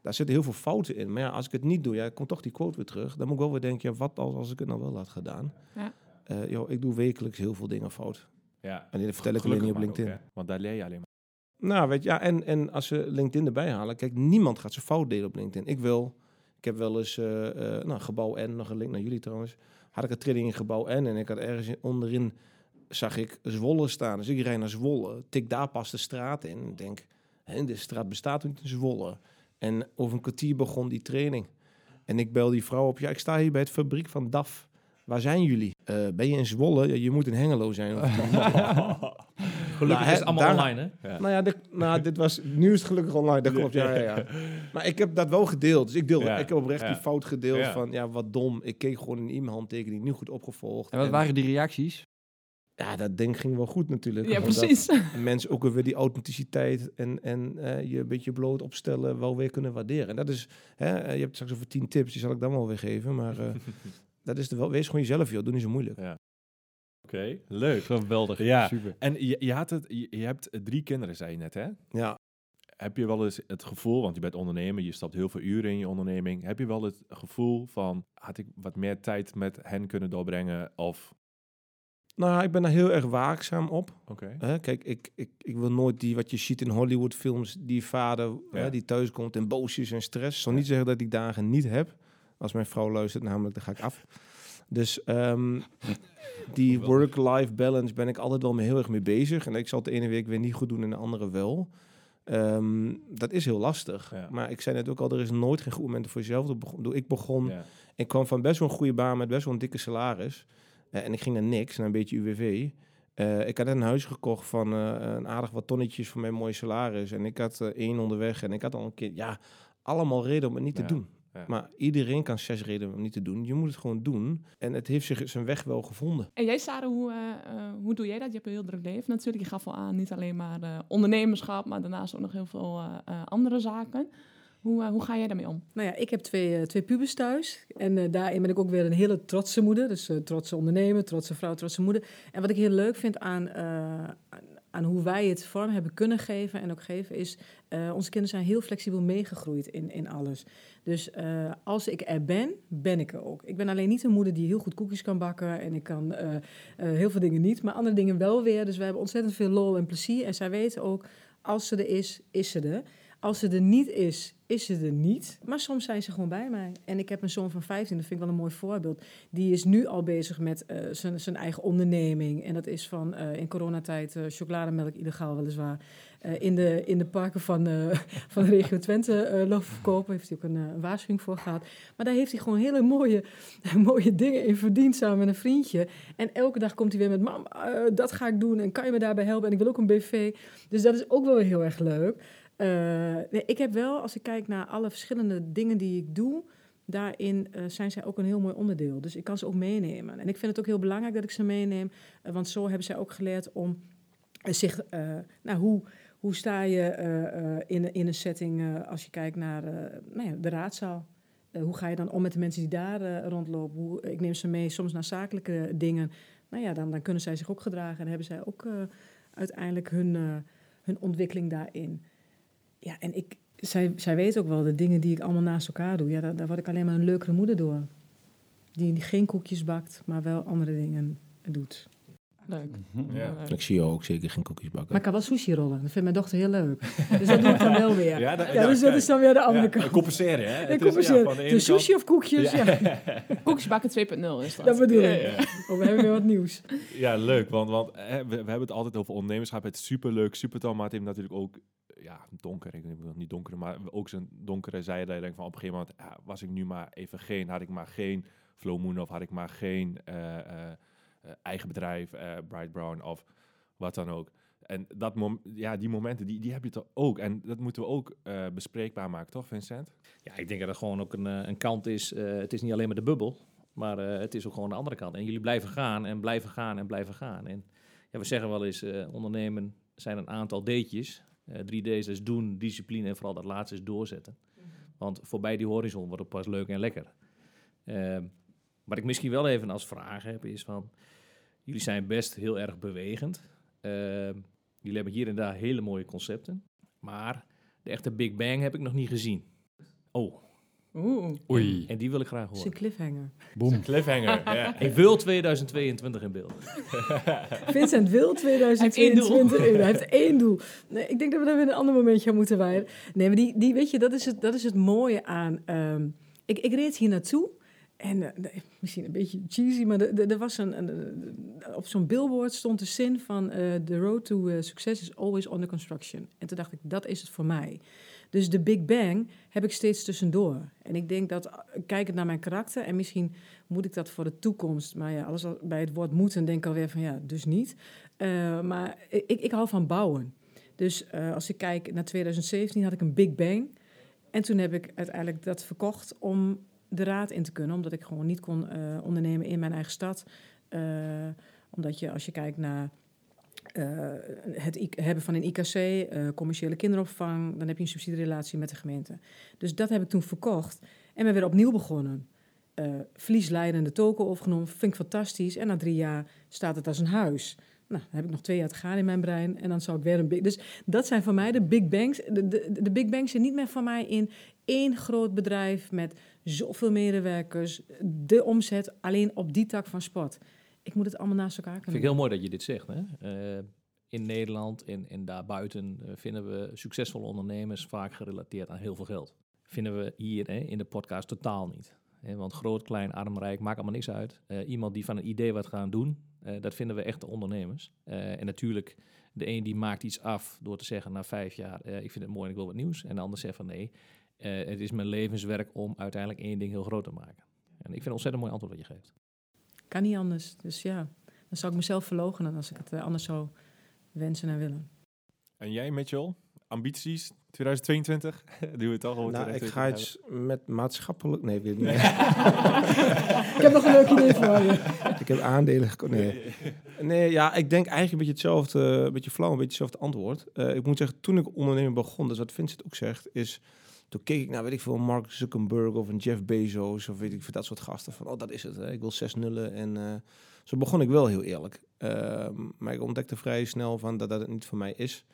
daar zitten heel veel fouten in. Maar ja, als ik het niet doe, ja, komt toch die quote weer terug. Dan moet ik wel weer denken, ja, wat als, als ik het nou wel had gedaan? Ja. Eh, joh, ik doe wekelijks heel veel dingen fout. Ja. En dit vertel ik alleen niet op Gelukkig LinkedIn. ook, want daar leer je alleen maar. Nou, weet je, ja, en, en als ze LinkedIn erbij halen, kijk, niemand gaat zijn fout delen op LinkedIn. Ik wil, ik heb wel eens, eh, eh, nou, gebouw N, nog een link naar jullie trouwens, had ik een training in gebouw N en ik had ergens in- onderin, zag ik Zwolle staan. Dus ik rijd naar Zwolle, tik daar pas de straat in. Ik denk, hè, de straat bestaat niet in Zwolle. En over een kwartier begon die training. En ik bel die vrouw op, ja, ik sta hier bij het fabriek van DAF. Waar zijn jullie? Eh, ben je in Zwolle? Ja, je moet in Hengelo zijn. Gelukkig Nou, is hè, het allemaal daar- online, hè? Ja. Nou ja, dit, nou, dit was, nu is het gelukkig online, dat klopt, ja, ja, ja. Maar ik heb dat wel gedeeld. Dus ik deel, Ja, ik heb oprecht ja. die fout gedeeld Ja. van, ja, wat dom. Ik keek gewoon in e-mailhandtekening, niet goed opgevolgd. En wat waren die reacties? Ja, dat ding ging wel goed natuurlijk. Ja, precies. Mensen ook weer die authenticiteit en, en eh, je een beetje bloot opstellen wel weer kunnen waarderen. En dat is, hè, eh, je hebt straks over tien tips, die zal ik dan wel weer geven. Maar eh, dat is de wel, wees gewoon jezelf, joh. Doe niet zo moeilijk. Oké, leuk. Geweldig. Ja, Super. en je, je, had het, je, je hebt drie kinderen, zei je net, hè? Ja, Heb je wel eens het gevoel, want je bent ondernemer, je stapt heel veel uren in je onderneming. Heb je wel het gevoel van, had ik wat meer tijd met hen kunnen doorbrengen? Of Nou, ik ben daar heel erg waakzaam op. Oké. Kijk, ik, ik, ik wil nooit die, wat je ziet in Hollywoodfilms, die vader Ja. hè, die thuis komt en boos is en stress. Ik zal niet zeggen dat ik dagen niet heb. Als mijn vrouw luistert, namelijk, dan ga ik af. Dus ehm, die work-life balance ben ik altijd wel mee heel erg mee bezig. En ik zal het de ene week weer niet goed doen en de andere wel. Ehm, dat is heel lastig. Ja. Maar ik zei net ook al, er is nooit geen goed moment voor jezelf. Ik begon- Ik begon Ja. ik kwam van best wel een goede baan met best wel een dikke salaris. Eh, en ik ging naar niks, naar een beetje UWV. Eh, ik had net een huis gekocht van eh, een aardig wat tonnetjes van mijn mooie salaris. En ik had eh, één onderweg en ik had al een keer... Ja, allemaal reden om het niet Ja, te doen. ja. Maar iedereen kan zes redenen om het niet te doen. Je moet het gewoon doen. En het heeft zich zijn weg wel gevonden. En jij, Sarah, hoe, eh, eh, hoe doe jij dat? Je hebt een heel druk leven natuurlijk. Je gaf al aan, niet alleen maar eh, ondernemerschap, maar daarnaast ook nog heel veel eh, eh, andere zaken. Hoe, eh, hoe ga jij daarmee om? Nou ja, ik heb twee, eh, twee pubers thuis. En eh, daarin ben ik ook weer een hele trotse moeder. Dus trotse ondernemer, trotse vrouw, trotse moeder. En wat ik heel leuk vind aan, aan, hoe wij het vorm hebben kunnen geven en ook geven, is eh, onze kinderen zijn heel flexibel meegegroeid in, in alles. Dus als ik er ben, ben ik er ook. Ik ben alleen niet een moeder die heel goed koekjes kan bakken. En ik kan heel veel dingen niet, maar andere dingen wel weer. Dus we hebben ontzettend veel lol en plezier. En zij weten ook, als ze er is, is ze er. Als ze er niet is, is ze er niet. Maar soms zijn ze gewoon bij mij. En ik heb een zoon van 15, dat vind ik wel een mooi voorbeeld. Die is nu al bezig met eh, zijn, zijn eigen onderneming. En dat is van eh, in coronatijd eh chocolademelk, illegaal weliswaar. in, de, in de parken van, van de regio Twente lopen verkopen. Heeft hij ook een, waarschuwing voor gehad. Maar daar heeft hij gewoon hele mooie, mooie dingen in verdiend samen met een vriendje. En elke dag komt hij weer met, mam, dat ga ik doen. En kan je me daarbij helpen? En ik wil ook een BV. Dus dat is ook wel heel erg leuk. Eh, ik heb wel, als ik kijk naar alle verschillende dingen die ik doe, daarin eh, zijn zij ook een heel mooi onderdeel. Dus ik kan ze ook meenemen. En ik vind het ook heel belangrijk dat ik ze meeneem, eh, want zo hebben zij ook geleerd om zich, nou, hoe, hoe sta je in, in een setting als je kijkt naar nou ja, de raadzaal? Hoe ga je dan om met de mensen die daar rondlopen? Hoe, ik neem ze mee soms naar zakelijke dingen. Nou ja, dan, dan kunnen zij zich ook gedragen en hebben zij ook uiteindelijk hun, hun ontwikkeling daarin. Ja, en ik, zij, zij weet ook wel de dingen die ik allemaal naast elkaar doe. Ja, daar, daar word ik alleen maar een leukere moeder door. Die geen koekjes bakt, maar wel andere dingen doet. Leuk. Ja. Leuk. Ik zie jou ook zeker geen koekjes bakken. Maar ik kan wel sushi rollen. Dat vindt mijn dochter heel leuk. Dus dat doe ik dan wel weer. Ja, Ja, dat- ja, dus dat is dan weer de andere Ja, kant. compenseren, hè? Ik Het is, compenseer. ja, van de de sushi kant- of koekjes? Ja, Koekjes bakken 2.0 is dat. dat bedoel Ja, ik. ja. Oh, we hebben weer wat nieuws. Ja, leuk, want, want hè, we, we hebben het altijd over ondernemerschap. Het is superleuk, super tof, maar het heeft natuurlijk ook ja, donker. Ik wil niet donker, maar ook zijn donkere zijde. Dat je denkt van op een gegeven moment ja, was ik nu maar even geen, had ik maar geen Flow Moon of had ik maar geen eh, eh, eh, eigen bedrijf, Bright Brown of wat dan ook. En dat ja, die momenten, die, die heb je toch ook. En dat moeten we ook bespreekbaar maken, toch Vincent? Ja, ik denk dat het gewoon ook een, een kant is. het is niet alleen maar de bubbel, maar het is ook gewoon de andere kant. En jullie blijven gaan en blijven gaan en blijven gaan. En ja, we zeggen wel eens, ondernemen zijn een aantal deetjes eh, 3D's is doen, discipline en vooral dat laatste is doorzetten. Mhm. Want voorbij die horizon wordt het pas leuk en lekker. Uh, wat ik misschien wel even als vraag heb is van... Jullie zijn best heel erg bewegend. Ehm, jullie hebben hier en daar hele mooie concepten. Maar de echte Big Bang heb ik nog niet gezien. Oh, Oeh. Oei. en die wil ik graag Het is een horen. cliffhanger. Boom. Cliffhanger, ja. Ik wil 2022 in beeld. Vincent wil 2022. Hij heeft één doel. Nee, ik denk dat we daar weer een ander momentje aan moeten wijden. Nee, maar die, die weet je, dat is het, dat is het mooie aan... ehm, ik, ik reed hier naartoe. En eh, misschien een beetje cheesy, maar er- was een, op zo'n billboard stond de zin van... eh, The road to eh, success is always under construction. En toen dacht ik, dat is het voor mij. Dus de Big Bang heb ik steeds tussendoor. En ik denk dat, kijkend naar mijn karakter... en misschien moet ik dat voor de toekomst... maar ja, alles al- bij het woord moeten denk ik alweer van ja, dus niet. Maar ik, ik hou van bouwen. Dus als ik kijk naar 2017 had ik een Big Bang. En toen heb ik uiteindelijk dat verkocht om de raad in te kunnen. Omdat ik gewoon niet kon eh, ondernemen in mijn eigen stad. Eh, omdat je als je kijkt naar eh, het hebben van een IKC, commerciële kinderopvang... dan heb je een subsidierelatie met de gemeente. Dus dat heb ik toen verkocht en ben weer opnieuw begonnen. Eh verliesleidende token opgenomen, vind ik fantastisch. En na drie jaar staat het als een huis. Nou, dan heb ik nog twee jaar te gaan in mijn brein en dan zou ik weer een big... Dus dat zijn voor mij de big bangs. De, de, de big bangs zijn niet meer voor mij in één groot bedrijf met zoveel medewerkers. De omzet alleen op die tak van sport. ik moet het allemaal naast elkaar Vind kunnen. ik heel mooi dat je dit zegt. Hè? Eh, in Nederland en, en daarbuiten eh, vinden we succesvolle ondernemers vaak gerelateerd aan heel veel geld. Vinden we hier hè, in de podcast totaal niet. Hè, want groot, klein, arm, rijk, maakt allemaal niks uit. Eh, iemand die van een idee wat gaan doen, dat vinden we echte ondernemers. En natuurlijk, de een die maakt iets af door te zeggen na vijf jaar, ik vind het mooi en ik wil wat nieuws. En de ander zegt van nee, eh, het is mijn levenswerk om uiteindelijk één ding heel groot te maken. En ik vind het ontzettend mooi antwoord wat je geeft. Kan niet anders. Dus ja, dan zou ik mezelf verloochenen als ik het eh, anders zou wensen en willen. En jij, Mitchell? Ambities 2022? Doen we het al gewoon Nou, ik 2022 ga iets met maatschappelijk... Nee, weet ik niet. Ik heb nog een leuk idee voor je. ik heb aandelen gekocht. Nee. nee, ja, ik denk eigenlijk een beetje hetzelfde, een beetje flauw, een beetje hetzelfde antwoord. Eh, ik moet zeggen, toen ik ondernemen begon, dus wat Vincent ook zegt, is... Toen keek ik naar, weet ik veel, Mark Zuckerberg of een Jeff Bezos of weet ik veel, dat soort gasten. Van, oh, dat is het. Ik wil zes nullen. En eh, zo begon ik wel heel eerlijk. Ehm, maar ik ontdekte vrij snel van dat dat het niet voor mij is.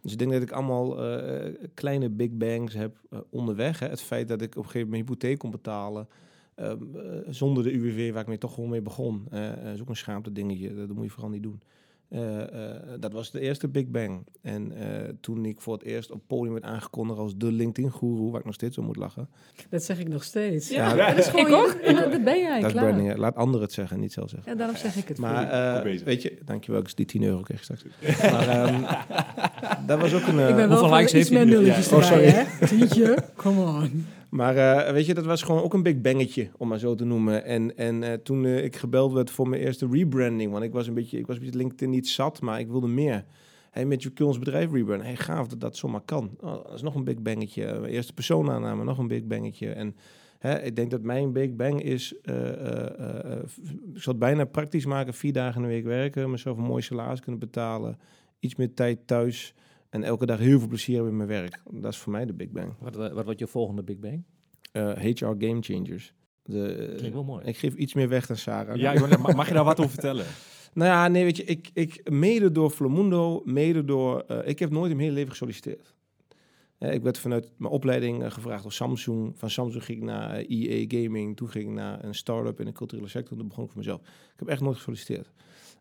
Dus ik denk dat ik allemaal eh, kleine big bangs heb eh, onderweg. Hè. Het feit dat ik op een gegeven moment mijn hypotheek kon betalen. ehm, eh, zonder de UWV, waar ik mee toch gewoon mee begon. Eh, is ook een schaamte dingetje. Dat moet je vooral niet doen. Eh, eh, dat was de eerste Big Bang. En eh, toen ik voor het eerst op podium werd aangekondigd als de LinkedIn-goeroe, waar ik nog steeds om moet lachen. Dat zeg ik nog steeds. Ja, dat is gewoon ik ook. je- ja, dat ben jij, dat is klaar. branding. Laat anderen het zeggen, niet zelf zeggen. Ja, daarom zeg ik het. voor Maar eh, weet je, dankjewel, ik die 10 euro kreeg straks. maar ehm, dat was ook een... ik ben wel hoeveel van likes iets heeft meer hij? nulletjes Ja. Oh, erbij, sorry. hè? Tientje, come on. Maar eh, weet je, dat was gewoon ook een big bangetje, om maar zo te noemen. En, en eh, toen eh, ik gebeld werd voor mijn eerste rebranding, want ik was een beetje, ik was een beetje LinkedIn niet zat, maar ik wilde meer. Hey, met je ons bedrijf rebranden. Hey, gaaf dat dat zomaar kan. Oh, dat is nog een big bangetje. Mijn eerste persoonanname, nog een big bangetje. En hè, ik denk dat mijn big bang is, ik zal het bijna praktisch maken, vier dagen in de week werken, mezelf een mooi salaris kunnen betalen, iets meer tijd thuis en elke dag heel veel plezier hebben in mijn werk. Dat is voor mij de big bang. Wat, wat wordt je volgende Big Bang? Eh, HR Game Changers. De, Klinkt wel mooi. Ik geef iets meer weg dan Sarah. Ja, ik mag je daar wat over vertellen? Nou ja, nee, weet je, ik, ik mede door Flamundo, mede door... eh, ik heb nooit in mijn hele leven gesolliciteerd. Eh, ik werd vanuit mijn opleiding eh, gevraagd door Samsung. Van Samsung ging ik naar eh, EA Gaming. Toen ging ik naar een start-up in de culturele sector. Toen begon ik voor mezelf. Ik heb echt nooit gesolliciteerd.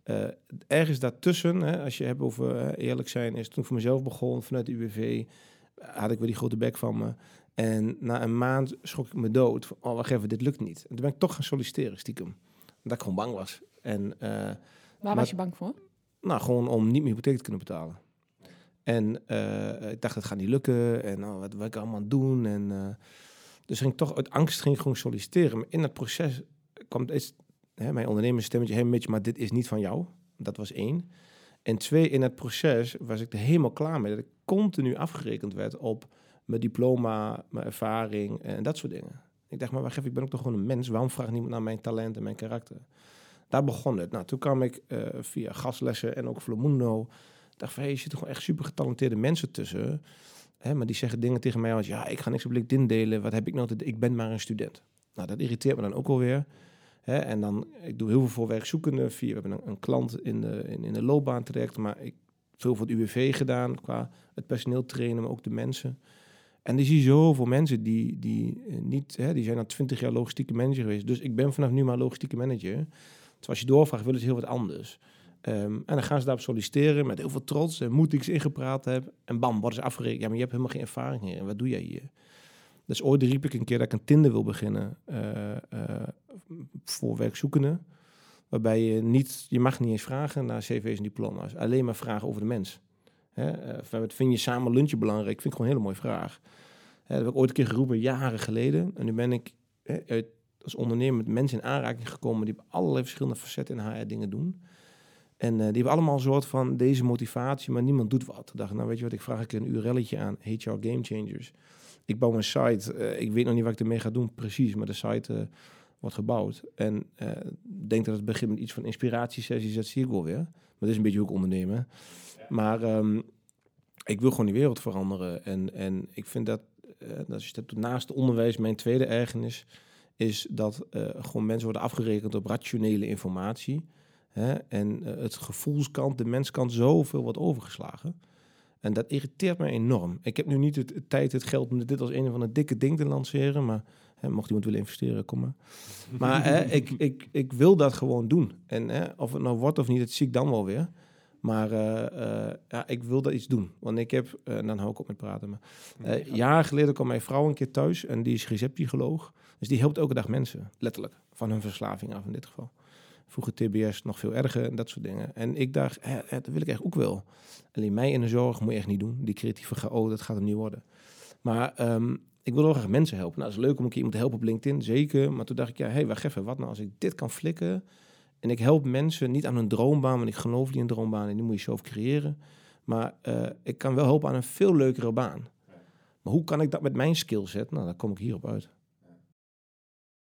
Eh, ergens daartussen, hè, als je hebt over eerlijk zijn, is toen ik voor mezelf begon vanuit de UWV, had ik weer die grote bek van me. En na een maand schrok ik me dood. Van, oh, wacht even, dit lukt niet. En toen ben ik toch gaan solliciteren, stiekem. Omdat ik gewoon bang was. En eh, Waar Maar- was je bang voor? nou, gewoon om niet mijn hypotheek te kunnen betalen. En eh, ik dacht, het gaat niet lukken. En oh, wat wil ik allemaal doen? En, eh, dus ging ik toch uit angst ging ik gewoon solliciteren. Maar in dat proces kwam steeds hè, mijn ondernemersstemmetje... Hey Mitch, maar dit is niet van jou. Dat was één. En twee, in het proces was ik er helemaal klaar mee... dat ik continu afgerekend werd op mijn diploma, mijn ervaring en dat soort dingen. Ik dacht, maar wacht ik ben ook toch gewoon een mens. Waarom vraagt niemand naar mijn talent en mijn karakter? Daar begon het. Nou, toen kwam ik eh, via gastlessen en ook Flamundo. Dacht van, hey, er gewoon echt super getalenteerde mensen tussen. Hè, maar die zeggen dingen tegen mij als, ja, ik ga niks op LinkedIn delen. Wat heb ik nou te... Ik ben maar een student. Nou, dat irriteert me dan ook alweer. En dan, ik doe heel veel voor werkzoekenden. Via, we hebben een, klant in de, in, in de loopbaan traject. Maar ik veel voor het UWV gedaan qua het personeel trainen, maar ook de mensen. En die zie je zoveel mensen die, die eh, niet, hè, die zijn al twintig jaar logistieke manager geweest. Dus ik ben vanaf nu maar logistieke manager. Terwijl als je doorvraagt, willen ze heel wat anders. Ehm, en dan gaan ze daarop solliciteren met heel veel trots en moed die ik ze ingepraat heb. En bam, worden ze afgerekend. Ja, maar je hebt helemaal geen ervaring hier. En wat doe jij hier? Dus ooit riep ik een keer dat ik een Tinder wil beginnen eh, eh, voor werkzoekenden. Waarbij je niet, je mag niet eens vragen naar cv's en diploma's. Alleen maar vragen over de mens. Hè, eh, vind je samen lunchen belangrijk? Vind ik gewoon een hele mooie vraag. Hè, dat heb ik ooit een keer geroepen, jaren geleden. En nu ben ik hè, als ondernemer met mensen in aanraking gekomen... die op allerlei verschillende facetten in HR dingen doen. En die hebben allemaal een soort van deze motivatie, maar niemand doet wat. Ik dacht, nou weet je wat, ik vraag een keer een URL'tje aan. HR Game Changers. Ik bouw een site. eh, ik weet nog niet wat ik ermee ga doen precies, maar de site eh, wordt gebouwd. En eh, ik denk dat het begint met iets van inspiratiesessies, dat zie ik wel weer. Maar dat is een beetje ook ondernemen. Maar ehm, ik wil gewoon die wereld veranderen. En, en ik vind dat, als doet naast onderwijs, mijn tweede ergernis is dat gewoon mensen worden afgerekend op rationele informatie. Hè? En het gevoelskant, de menskant, zoveel wordt overgeslagen. En dat irriteert mij enorm. Ik heb nu niet het, het tijd, het geld om dit als een van de dikke ding te lanceren. Maar Hè, mocht iemand willen investeren, kom maar. Maar hè, ik, ik, ik wil dat gewoon doen. En hè, of het nou wordt of niet, dat zie ik dan wel weer. Maar eh, eh, ja, ik wil dat iets doen. Want ik heb, eh, en dan hou ik op met praten. Maar, jaren geleden kwam mijn vrouw een keer thuis en die is receptpsycholoog. Dus die helpt elke dag mensen, letterlijk, van hun verslaving af in dit geval. Vroeger TBS nog veel erger en dat soort dingen. En ik dacht, hè, hè, dat wil ik echt ook wel. Alleen mij in de zorg moet je echt niet doen. Die creatieve chaot, dat gaat hem niet worden. Maar ehm, ik wil wel graag mensen helpen. Nou, het is leuk om een keer iemand te helpen op LinkedIn, zeker. Maar toen dacht ik, ja, hé, hey, wacht even, wat nou als ik dit kan flikken... en ik help mensen niet aan hun droombaan, want ik geloof niet in droombaan... en die moet je zelf creëren. Maar eh, ik kan wel helpen aan een veel leukere baan. Maar hoe kan ik dat met mijn skillset? Nou, daar kom ik hierop uit.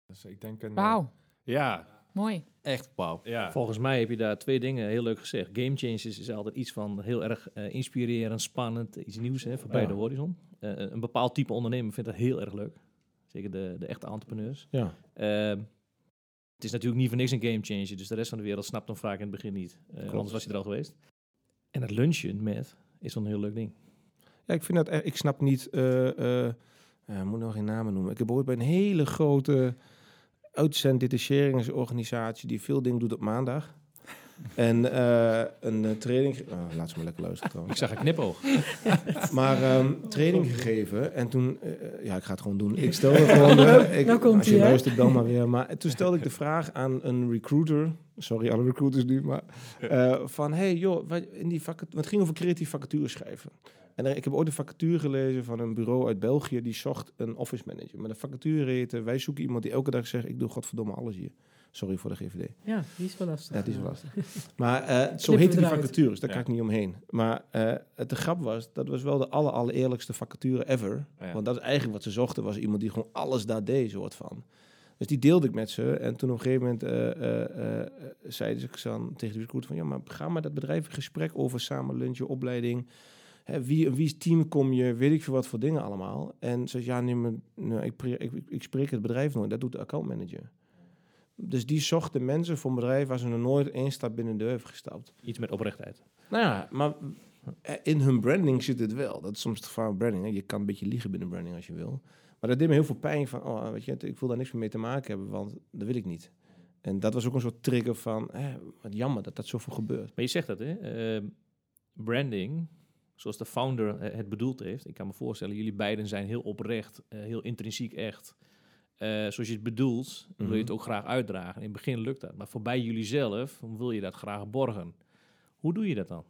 Dus ik denk een... eh, Wauw, Ja, mooi. Echt wauw. ja. volgens mij heb je daar twee dingen heel leuk gezegd. Game Changers is altijd iets van heel erg eh, inspirerend, spannend, iets nieuws hè, voorbij Ja. de horizon. Eh, een bepaald type ondernemer vindt dat heel erg leuk. Zeker de, de echte entrepreneurs. Ja. Ehm, het is natuurlijk niet voor niks een game changer, dus de rest van de wereld snapt hem vaak in het begin niet. Eh, anders was je er al geweest. En het lunchen met is dan een heel leuk ding. Ja, ik vind dat ik snap niet, eh eh, eh, moet nog geen namen noemen. Ik heb ooit bij een hele grote uitzenddetacheringsorganisatie die veel dingen doet op maandag. En eh, een eh, training, oh, laat ze maar lekker luisteren Ik zag een knipoog. Maar ehm, training gegeven en toen, eh, ja, ik ga het gewoon doen. Ik stelde gewoon, eh, ik, Nou komt als je luistert dan maar weer. Maar toen stelde ik de vraag aan een recruiter, sorry alle recruiters nu, maar eh, van, hey joh, wat, in die vacat- wat ging over creatief vacature schrijven. En er- ik heb ooit een vacature gelezen van een bureau uit België die zocht een office manager. Met een vacature heette, wij zoeken iemand die elke dag zegt, ik doe godverdomme alles hier. Sorry voor de GVD. Ja, die is wel lastig. Ja, die is wel lastig. Maar eh, zo heette die vacatures, daar Ja. kan ik niet omheen. Maar eh, het de grap was, dat was wel de aller, allereerlijkste vacature ever. Ja. Want dat is eigenlijk wat ze zochten, was iemand die gewoon alles daar deed, soort van. Dus die deelde ik met ze. En toen op een gegeven moment eh eh, eh, zeiden ze dan tegen de recruiter van... ja, maar ga maar dat bedrijf in gesprek over samen lunchen, opleiding. Hè, wie, in wie's team kom je, weet ik veel wat voor dingen allemaal. En ze ja, nee, maar, nou, ik, ik, ik spreek het bedrijf nooit, dat doet de accountmanager. Dus die zocht de mensen voor een bedrijf waar ze nog nooit één stap binnen de deur heeft gestapt. Iets met oprechtheid. Nou ja, maar eh, in hun branding zit het wel. Dat is soms het gevaar branding. Hè. Je kan een beetje liegen binnen branding als je wil. Maar dat deed me heel veel pijn van, oh, weet je, ik wil daar niks meer mee te maken hebben, want dat wil ik niet. En dat was ook een soort trigger van, eh, wat jammer dat dat zoveel gebeurt. Maar je zegt dat, hè? Ehm, branding, zoals de founder eh, het bedoeld heeft. Ik kan me voorstellen, jullie beiden zijn heel oprecht, eh, heel intrinsiek echt. Eh, zoals je het bedoelt, wil je het Mhm. ook graag uitdragen. In het begin lukt dat. Maar voorbij jullie zelf wil je dat graag borgen. Hoe doe je dat dan?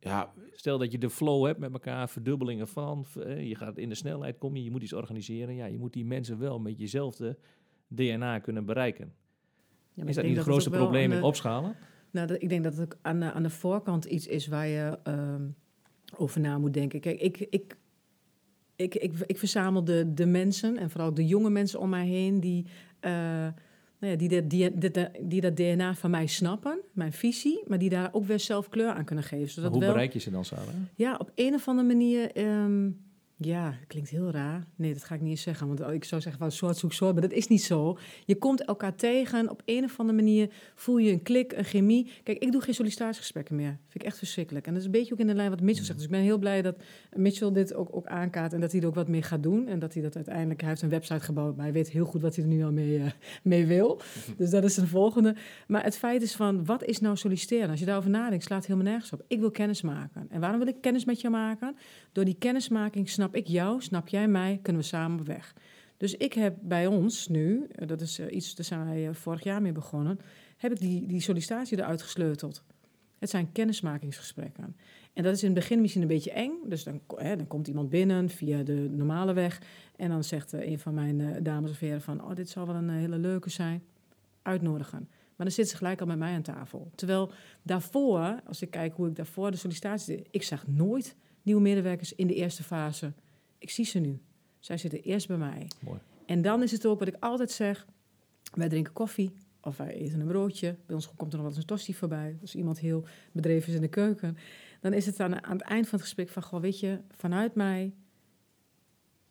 Ja, Stel dat je de flow hebt met elkaar, verdubbelingen van. Je gaat in de snelheid, kom je, je moet iets organiseren. Ja, je moet die mensen wel met jezelfde DNA kunnen bereiken. Ja, is dat niet het grootste probleem in de- opschalen? Nou, dat, ik denk dat het ook aan de, aan de voorkant iets is waar je ehm, over na moet denken. Kijk, ik, ik, ik, ik, ik verzamel de, de mensen en vooral de jonge mensen om mij heen die, eh, nou ja, die, de, die, dat DNA van mij snappen, mijn visie, maar die daar ook weer zelf kleur aan kunnen geven. Zodat Hoe wel, bereik je ze dan, Sarah? ja, op een of andere manier. ehm, ja, klinkt heel raar. Nee, dat ga ik niet eens zeggen. Want ik zou zeggen van soort zoek soort, maar dat is niet zo. Je komt elkaar tegen. Op een of andere manier voel je een klik, een chemie. Kijk, ik doe geen sollicitatiegesprekken meer. Vind ik echt verschrikkelijk. En dat is een beetje ook in de lijn wat Mitchell zegt. Dus ik ben heel blij dat Mitchell dit ook, ook aankaart en dat hij er ook wat meer gaat doen. En dat hij dat uiteindelijk, hij heeft een website gebouwd, maar hij weet heel goed wat hij er nu al mee, eh, mee wil. Dus dat is de volgende. Maar het feit is van, wat is nou solliciteren? Als je daarover nadenkt, slaat het helemaal nergens op. Ik wil kennis maken. En waarom wil ik kennis met jou maken? Door die kennismaking snap ik jou, snap jij mij, kunnen we samen weg. Dus ik heb bij ons nu, eh, dat is eh, iets, daar zijn wij eh, vorig jaar mee begonnen, heb ik die, die sollicitatie eruit gesleuteld. Het zijn kennismakingsgesprekken. En dat is in het begin misschien een beetje eng. Dus dan, hè, dan komt iemand binnen via de normale weg. En dan zegt een van mijn dames of heren van... oh, dit zal wel een hele leuke zijn. Uitnodigen. Maar dan zitten ze gelijk al met mij aan tafel. Terwijl daarvoor, als ik kijk hoe ik daarvoor de sollicitatie deed... ik zag nooit nieuwe medewerkers in de eerste fase. Ik zie ze nu. Zij zitten eerst bij mij. Mooi. En dan is het ook wat ik altijd zeg. Wij drinken koffie of wij eten een broodje. Bij ons komt er nog wel eens een tosti voorbij. Als iemand heel bedreven is in de keuken. Dan is het aan, aan het eind van het gesprek van... Goh, weet je, vanuit mij,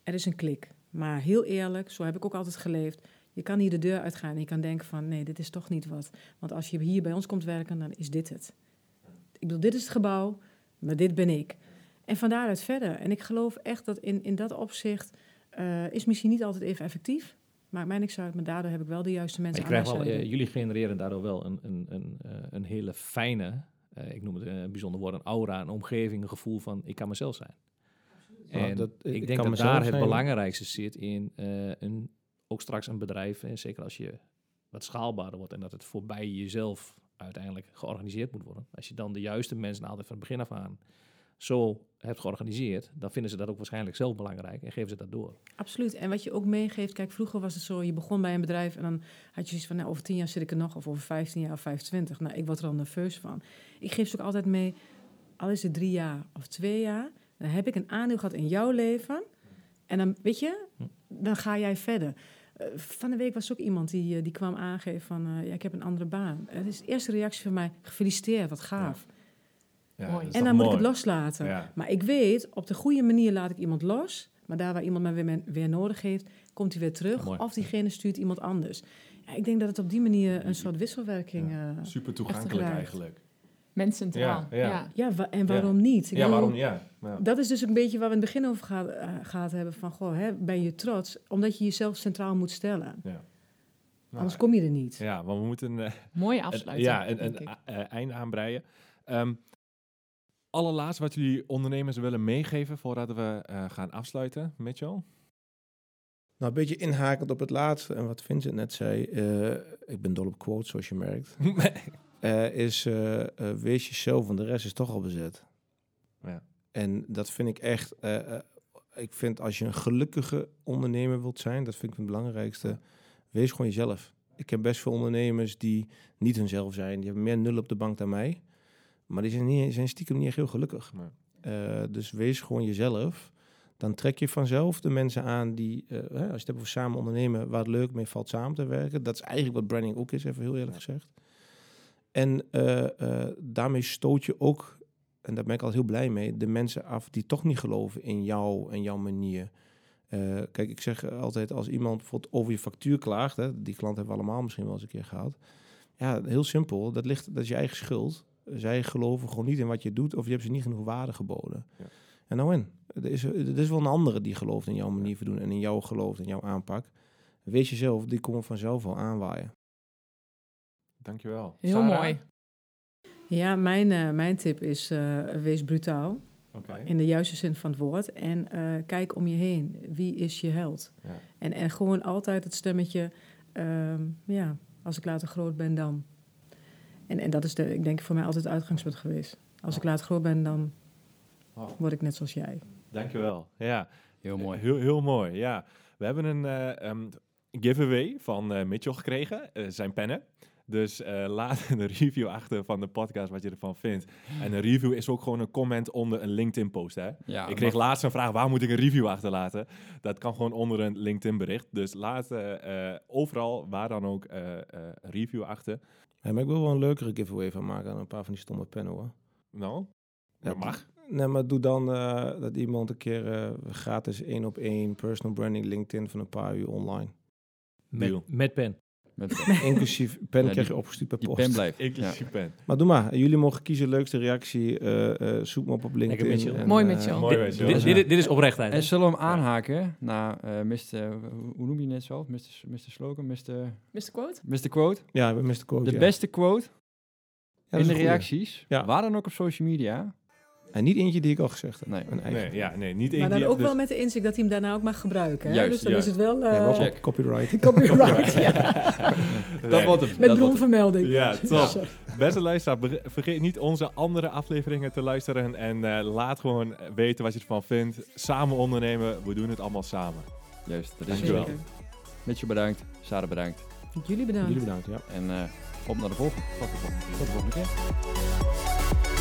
er is een klik. Maar heel eerlijk, zo heb ik ook altijd geleefd. Je kan hier de deur uitgaan en je kan denken van... nee, dit is toch niet wat. Want als je hier bij ons komt werken, dan is dit het. Ik bedoel, dit is het gebouw, maar dit ben ik. En van daaruit verder. En ik geloof echt dat in, in dat opzicht... Eh, is misschien niet altijd even effectief. Maakt mij niks uit, maar daardoor heb ik wel de juiste Maar mensen aan krijgt mijn wel, eh, jullie genereren daardoor wel een, een, een, eh, een hele fijne, eh, ik noem het een bijzonder woord, een aura, een omgeving, een gevoel van ik kan mezelf zijn. Ja, En dat- ik ik denk dat daar het belangrijkste zit in eh, een, ook straks een bedrijf, en zeker als je wat schaalbaarder wordt en dat het voorbij jezelf uiteindelijk georganiseerd moet worden. Als je dan de juiste mensen altijd van het begin af aan zo hebt georganiseerd, dan vinden ze dat ook waarschijnlijk zelf belangrijk en geven ze dat door. Absoluut. En wat je ook meegeeft, kijk, vroeger was het zo, je begon bij een bedrijf en dan had je zoiets van, nou, over tien jaar zit ik er nog, of over 15 jaar of 25. Nou, ik word er al nerveus van. Ik geef ze ook altijd mee, al is het drie jaar of twee jaar, dan heb ik een aandeel gehad in jouw leven. En dan, weet je, dan ga jij verder. Eh, van de week was ook iemand die, eh, die kwam aangeven van, eh, ja, ik heb een andere baan. Het is de eerste reactie van mij, gefeliciteerd, wat gaaf. Ja, En dan moet ik het loslaten. Ja. Maar ik weet, op de goede manier laat ik iemand los. Maar daar waar iemand me weer, weer nodig heeft, komt hij weer terug. Of diegene stuurt iemand anders. Ja, ik denk dat het op die manier een soort wisselwerking... Ja, eh, Super toegankelijk eigenlijk. Mensen centraal. Ja, ja. Ja. ja, wa- en waarom niet? Ik Ja, bedoel, waarom? Ja. ja. Dat is dus een beetje waar we in het begin over gaat, eh, gehad hebben. Van, goh, hè, ben je trots? Omdat je jezelf centraal moet stellen. Nou, Anders kom je er niet. Ja, want we moeten eh, Mooie afsluiting. ja, een, denk een ik. a- einde aanbreien. Ehm allerlaatst wat jullie ondernemers willen meegeven voordat we eh, gaan afsluiten, Mitchell? Nou, een beetje inhakend op het laatste en wat Vincent net zei. eh, ik ben dol op quotes, zoals je merkt. eh, is wees jezelf, want de rest is toch al bezet. Ja. En dat vind ik echt. ik vind als je een gelukkige ondernemer wilt zijn, dat vind ik het belangrijkste. Wees gewoon jezelf. Ik ken best veel ondernemers die niet hunzelf zijn. Die hebben meer nul op de bank dan mij. Maar die zijn, niet, zijn stiekem niet echt heel gelukkig. Nee. Eh, dus wees gewoon jezelf. Dan trek je vanzelf de mensen aan die, eh, hè, als je het hebt over samen ondernemen, waar het leuk mee valt samen te werken. Dat is eigenlijk wat branding ook is, even heel eerlijk gezegd. En eh, daarmee stoot je ook, en daar ben ik altijd heel blij mee, de mensen af die toch niet geloven in jou en jouw manier. Kijk, ik zeg altijd, als iemand bijvoorbeeld over je factuur klaagt, hè, die klant hebben we allemaal misschien wel eens een keer gehad. Ja, heel simpel, dat, ligt, dat is je eigen schuld. Zij geloven gewoon niet in wat je doet of je hebt ze niet genoeg waarde geboden. Ja. En nou in, er is, er is wel een andere die gelooft in jouw manier van doen en in jouw geloof en jouw aanpak. Wees jezelf, die komen vanzelf wel aanwaaien. Dankjewel. Heel Sarah? mooi. Ja, mijn, eh, mijn tip is eh, wees brutaal. Oké. In de juiste zin van het woord. En eh, kijk om je heen. Wie is je held? Ja. En, en gewoon altijd het stemmetje, ehm, ja, als ik later groot ben dan. En, en dat is, de, ik denk, voor mij altijd het uitgangspunt geweest. Als ik later groot ben, dan Oh. word ik net zoals jij. Dankjewel. Ja, Heel mooi. Heel, heel mooi, ja. We hebben een eh, ehm, giveaway van eh, Mitchell gekregen, eh, zijn pennen. Dus eh, laat een review achter van de podcast wat je ervan vindt. En een review is ook gewoon een comment onder een LinkedIn-post, hè? Ja, ik kreeg laatst een vraag, waar moet ik een review achterlaten? Dat kan gewoon onder een LinkedIn-bericht. Dus laat overal, waar dan ook, eh, eh, een review achter. Ja, maar ik wil wel een leukere giveaway van maken dan een paar van die stomme pennen hoor. Nou, Ja, dat mag. Nee, maar doe dan eh, dat iemand een keer eh, gratis één op één personal branding LinkedIn van een paar uur online. Deal. Met, met pen. Met, Inclusief pen Ja, krijg je opgestuurd per die post. pen blijft. Inclusief Ja. pen. Maar doe maar, jullie mogen kiezen leukste reactie. eh, eh, zoek me op op LinkedIn. En, Mooi, eh, Mitchell. Mooi, Dit, Mitchell. dit, dit, dit is oprechtheid. En zullen we hem aanhaken naar eh Mr. Hoe noem je het zelf? Mr. Mr. Slogan? Mr. Mr. Quote? Mr. Quote? Ja, we Mr. Quote. De ja. beste quote in de reacties. Ja. Waar dan ook op social media. En niet eentje die ik al gezegd heb. Nee. Een eigen. Nee, ja, nee, niet één Maar dan ook dus- wel met de inzicht dat hij hem daarna ook mag gebruiken. Hè? Juist, dus dan juist. is het wel Ja, wel eh check. copyright. copyright. ja. Dat Nee. wordt hem. Met bronvermelding. Ja, top. Beste luisteraar, vergeet niet onze andere afleveringen te luisteren. En eh, laat gewoon weten wat je ervan vindt. Samen ondernemen, we doen het allemaal samen. Juist, dat is Dankjewel. Mitchell bedankt. Sarah bedankt. Jullie bedankt. Jullie bedankt, ja. En eh, op naar de volgende. Tot de volgende keer. Tot de volgende keer.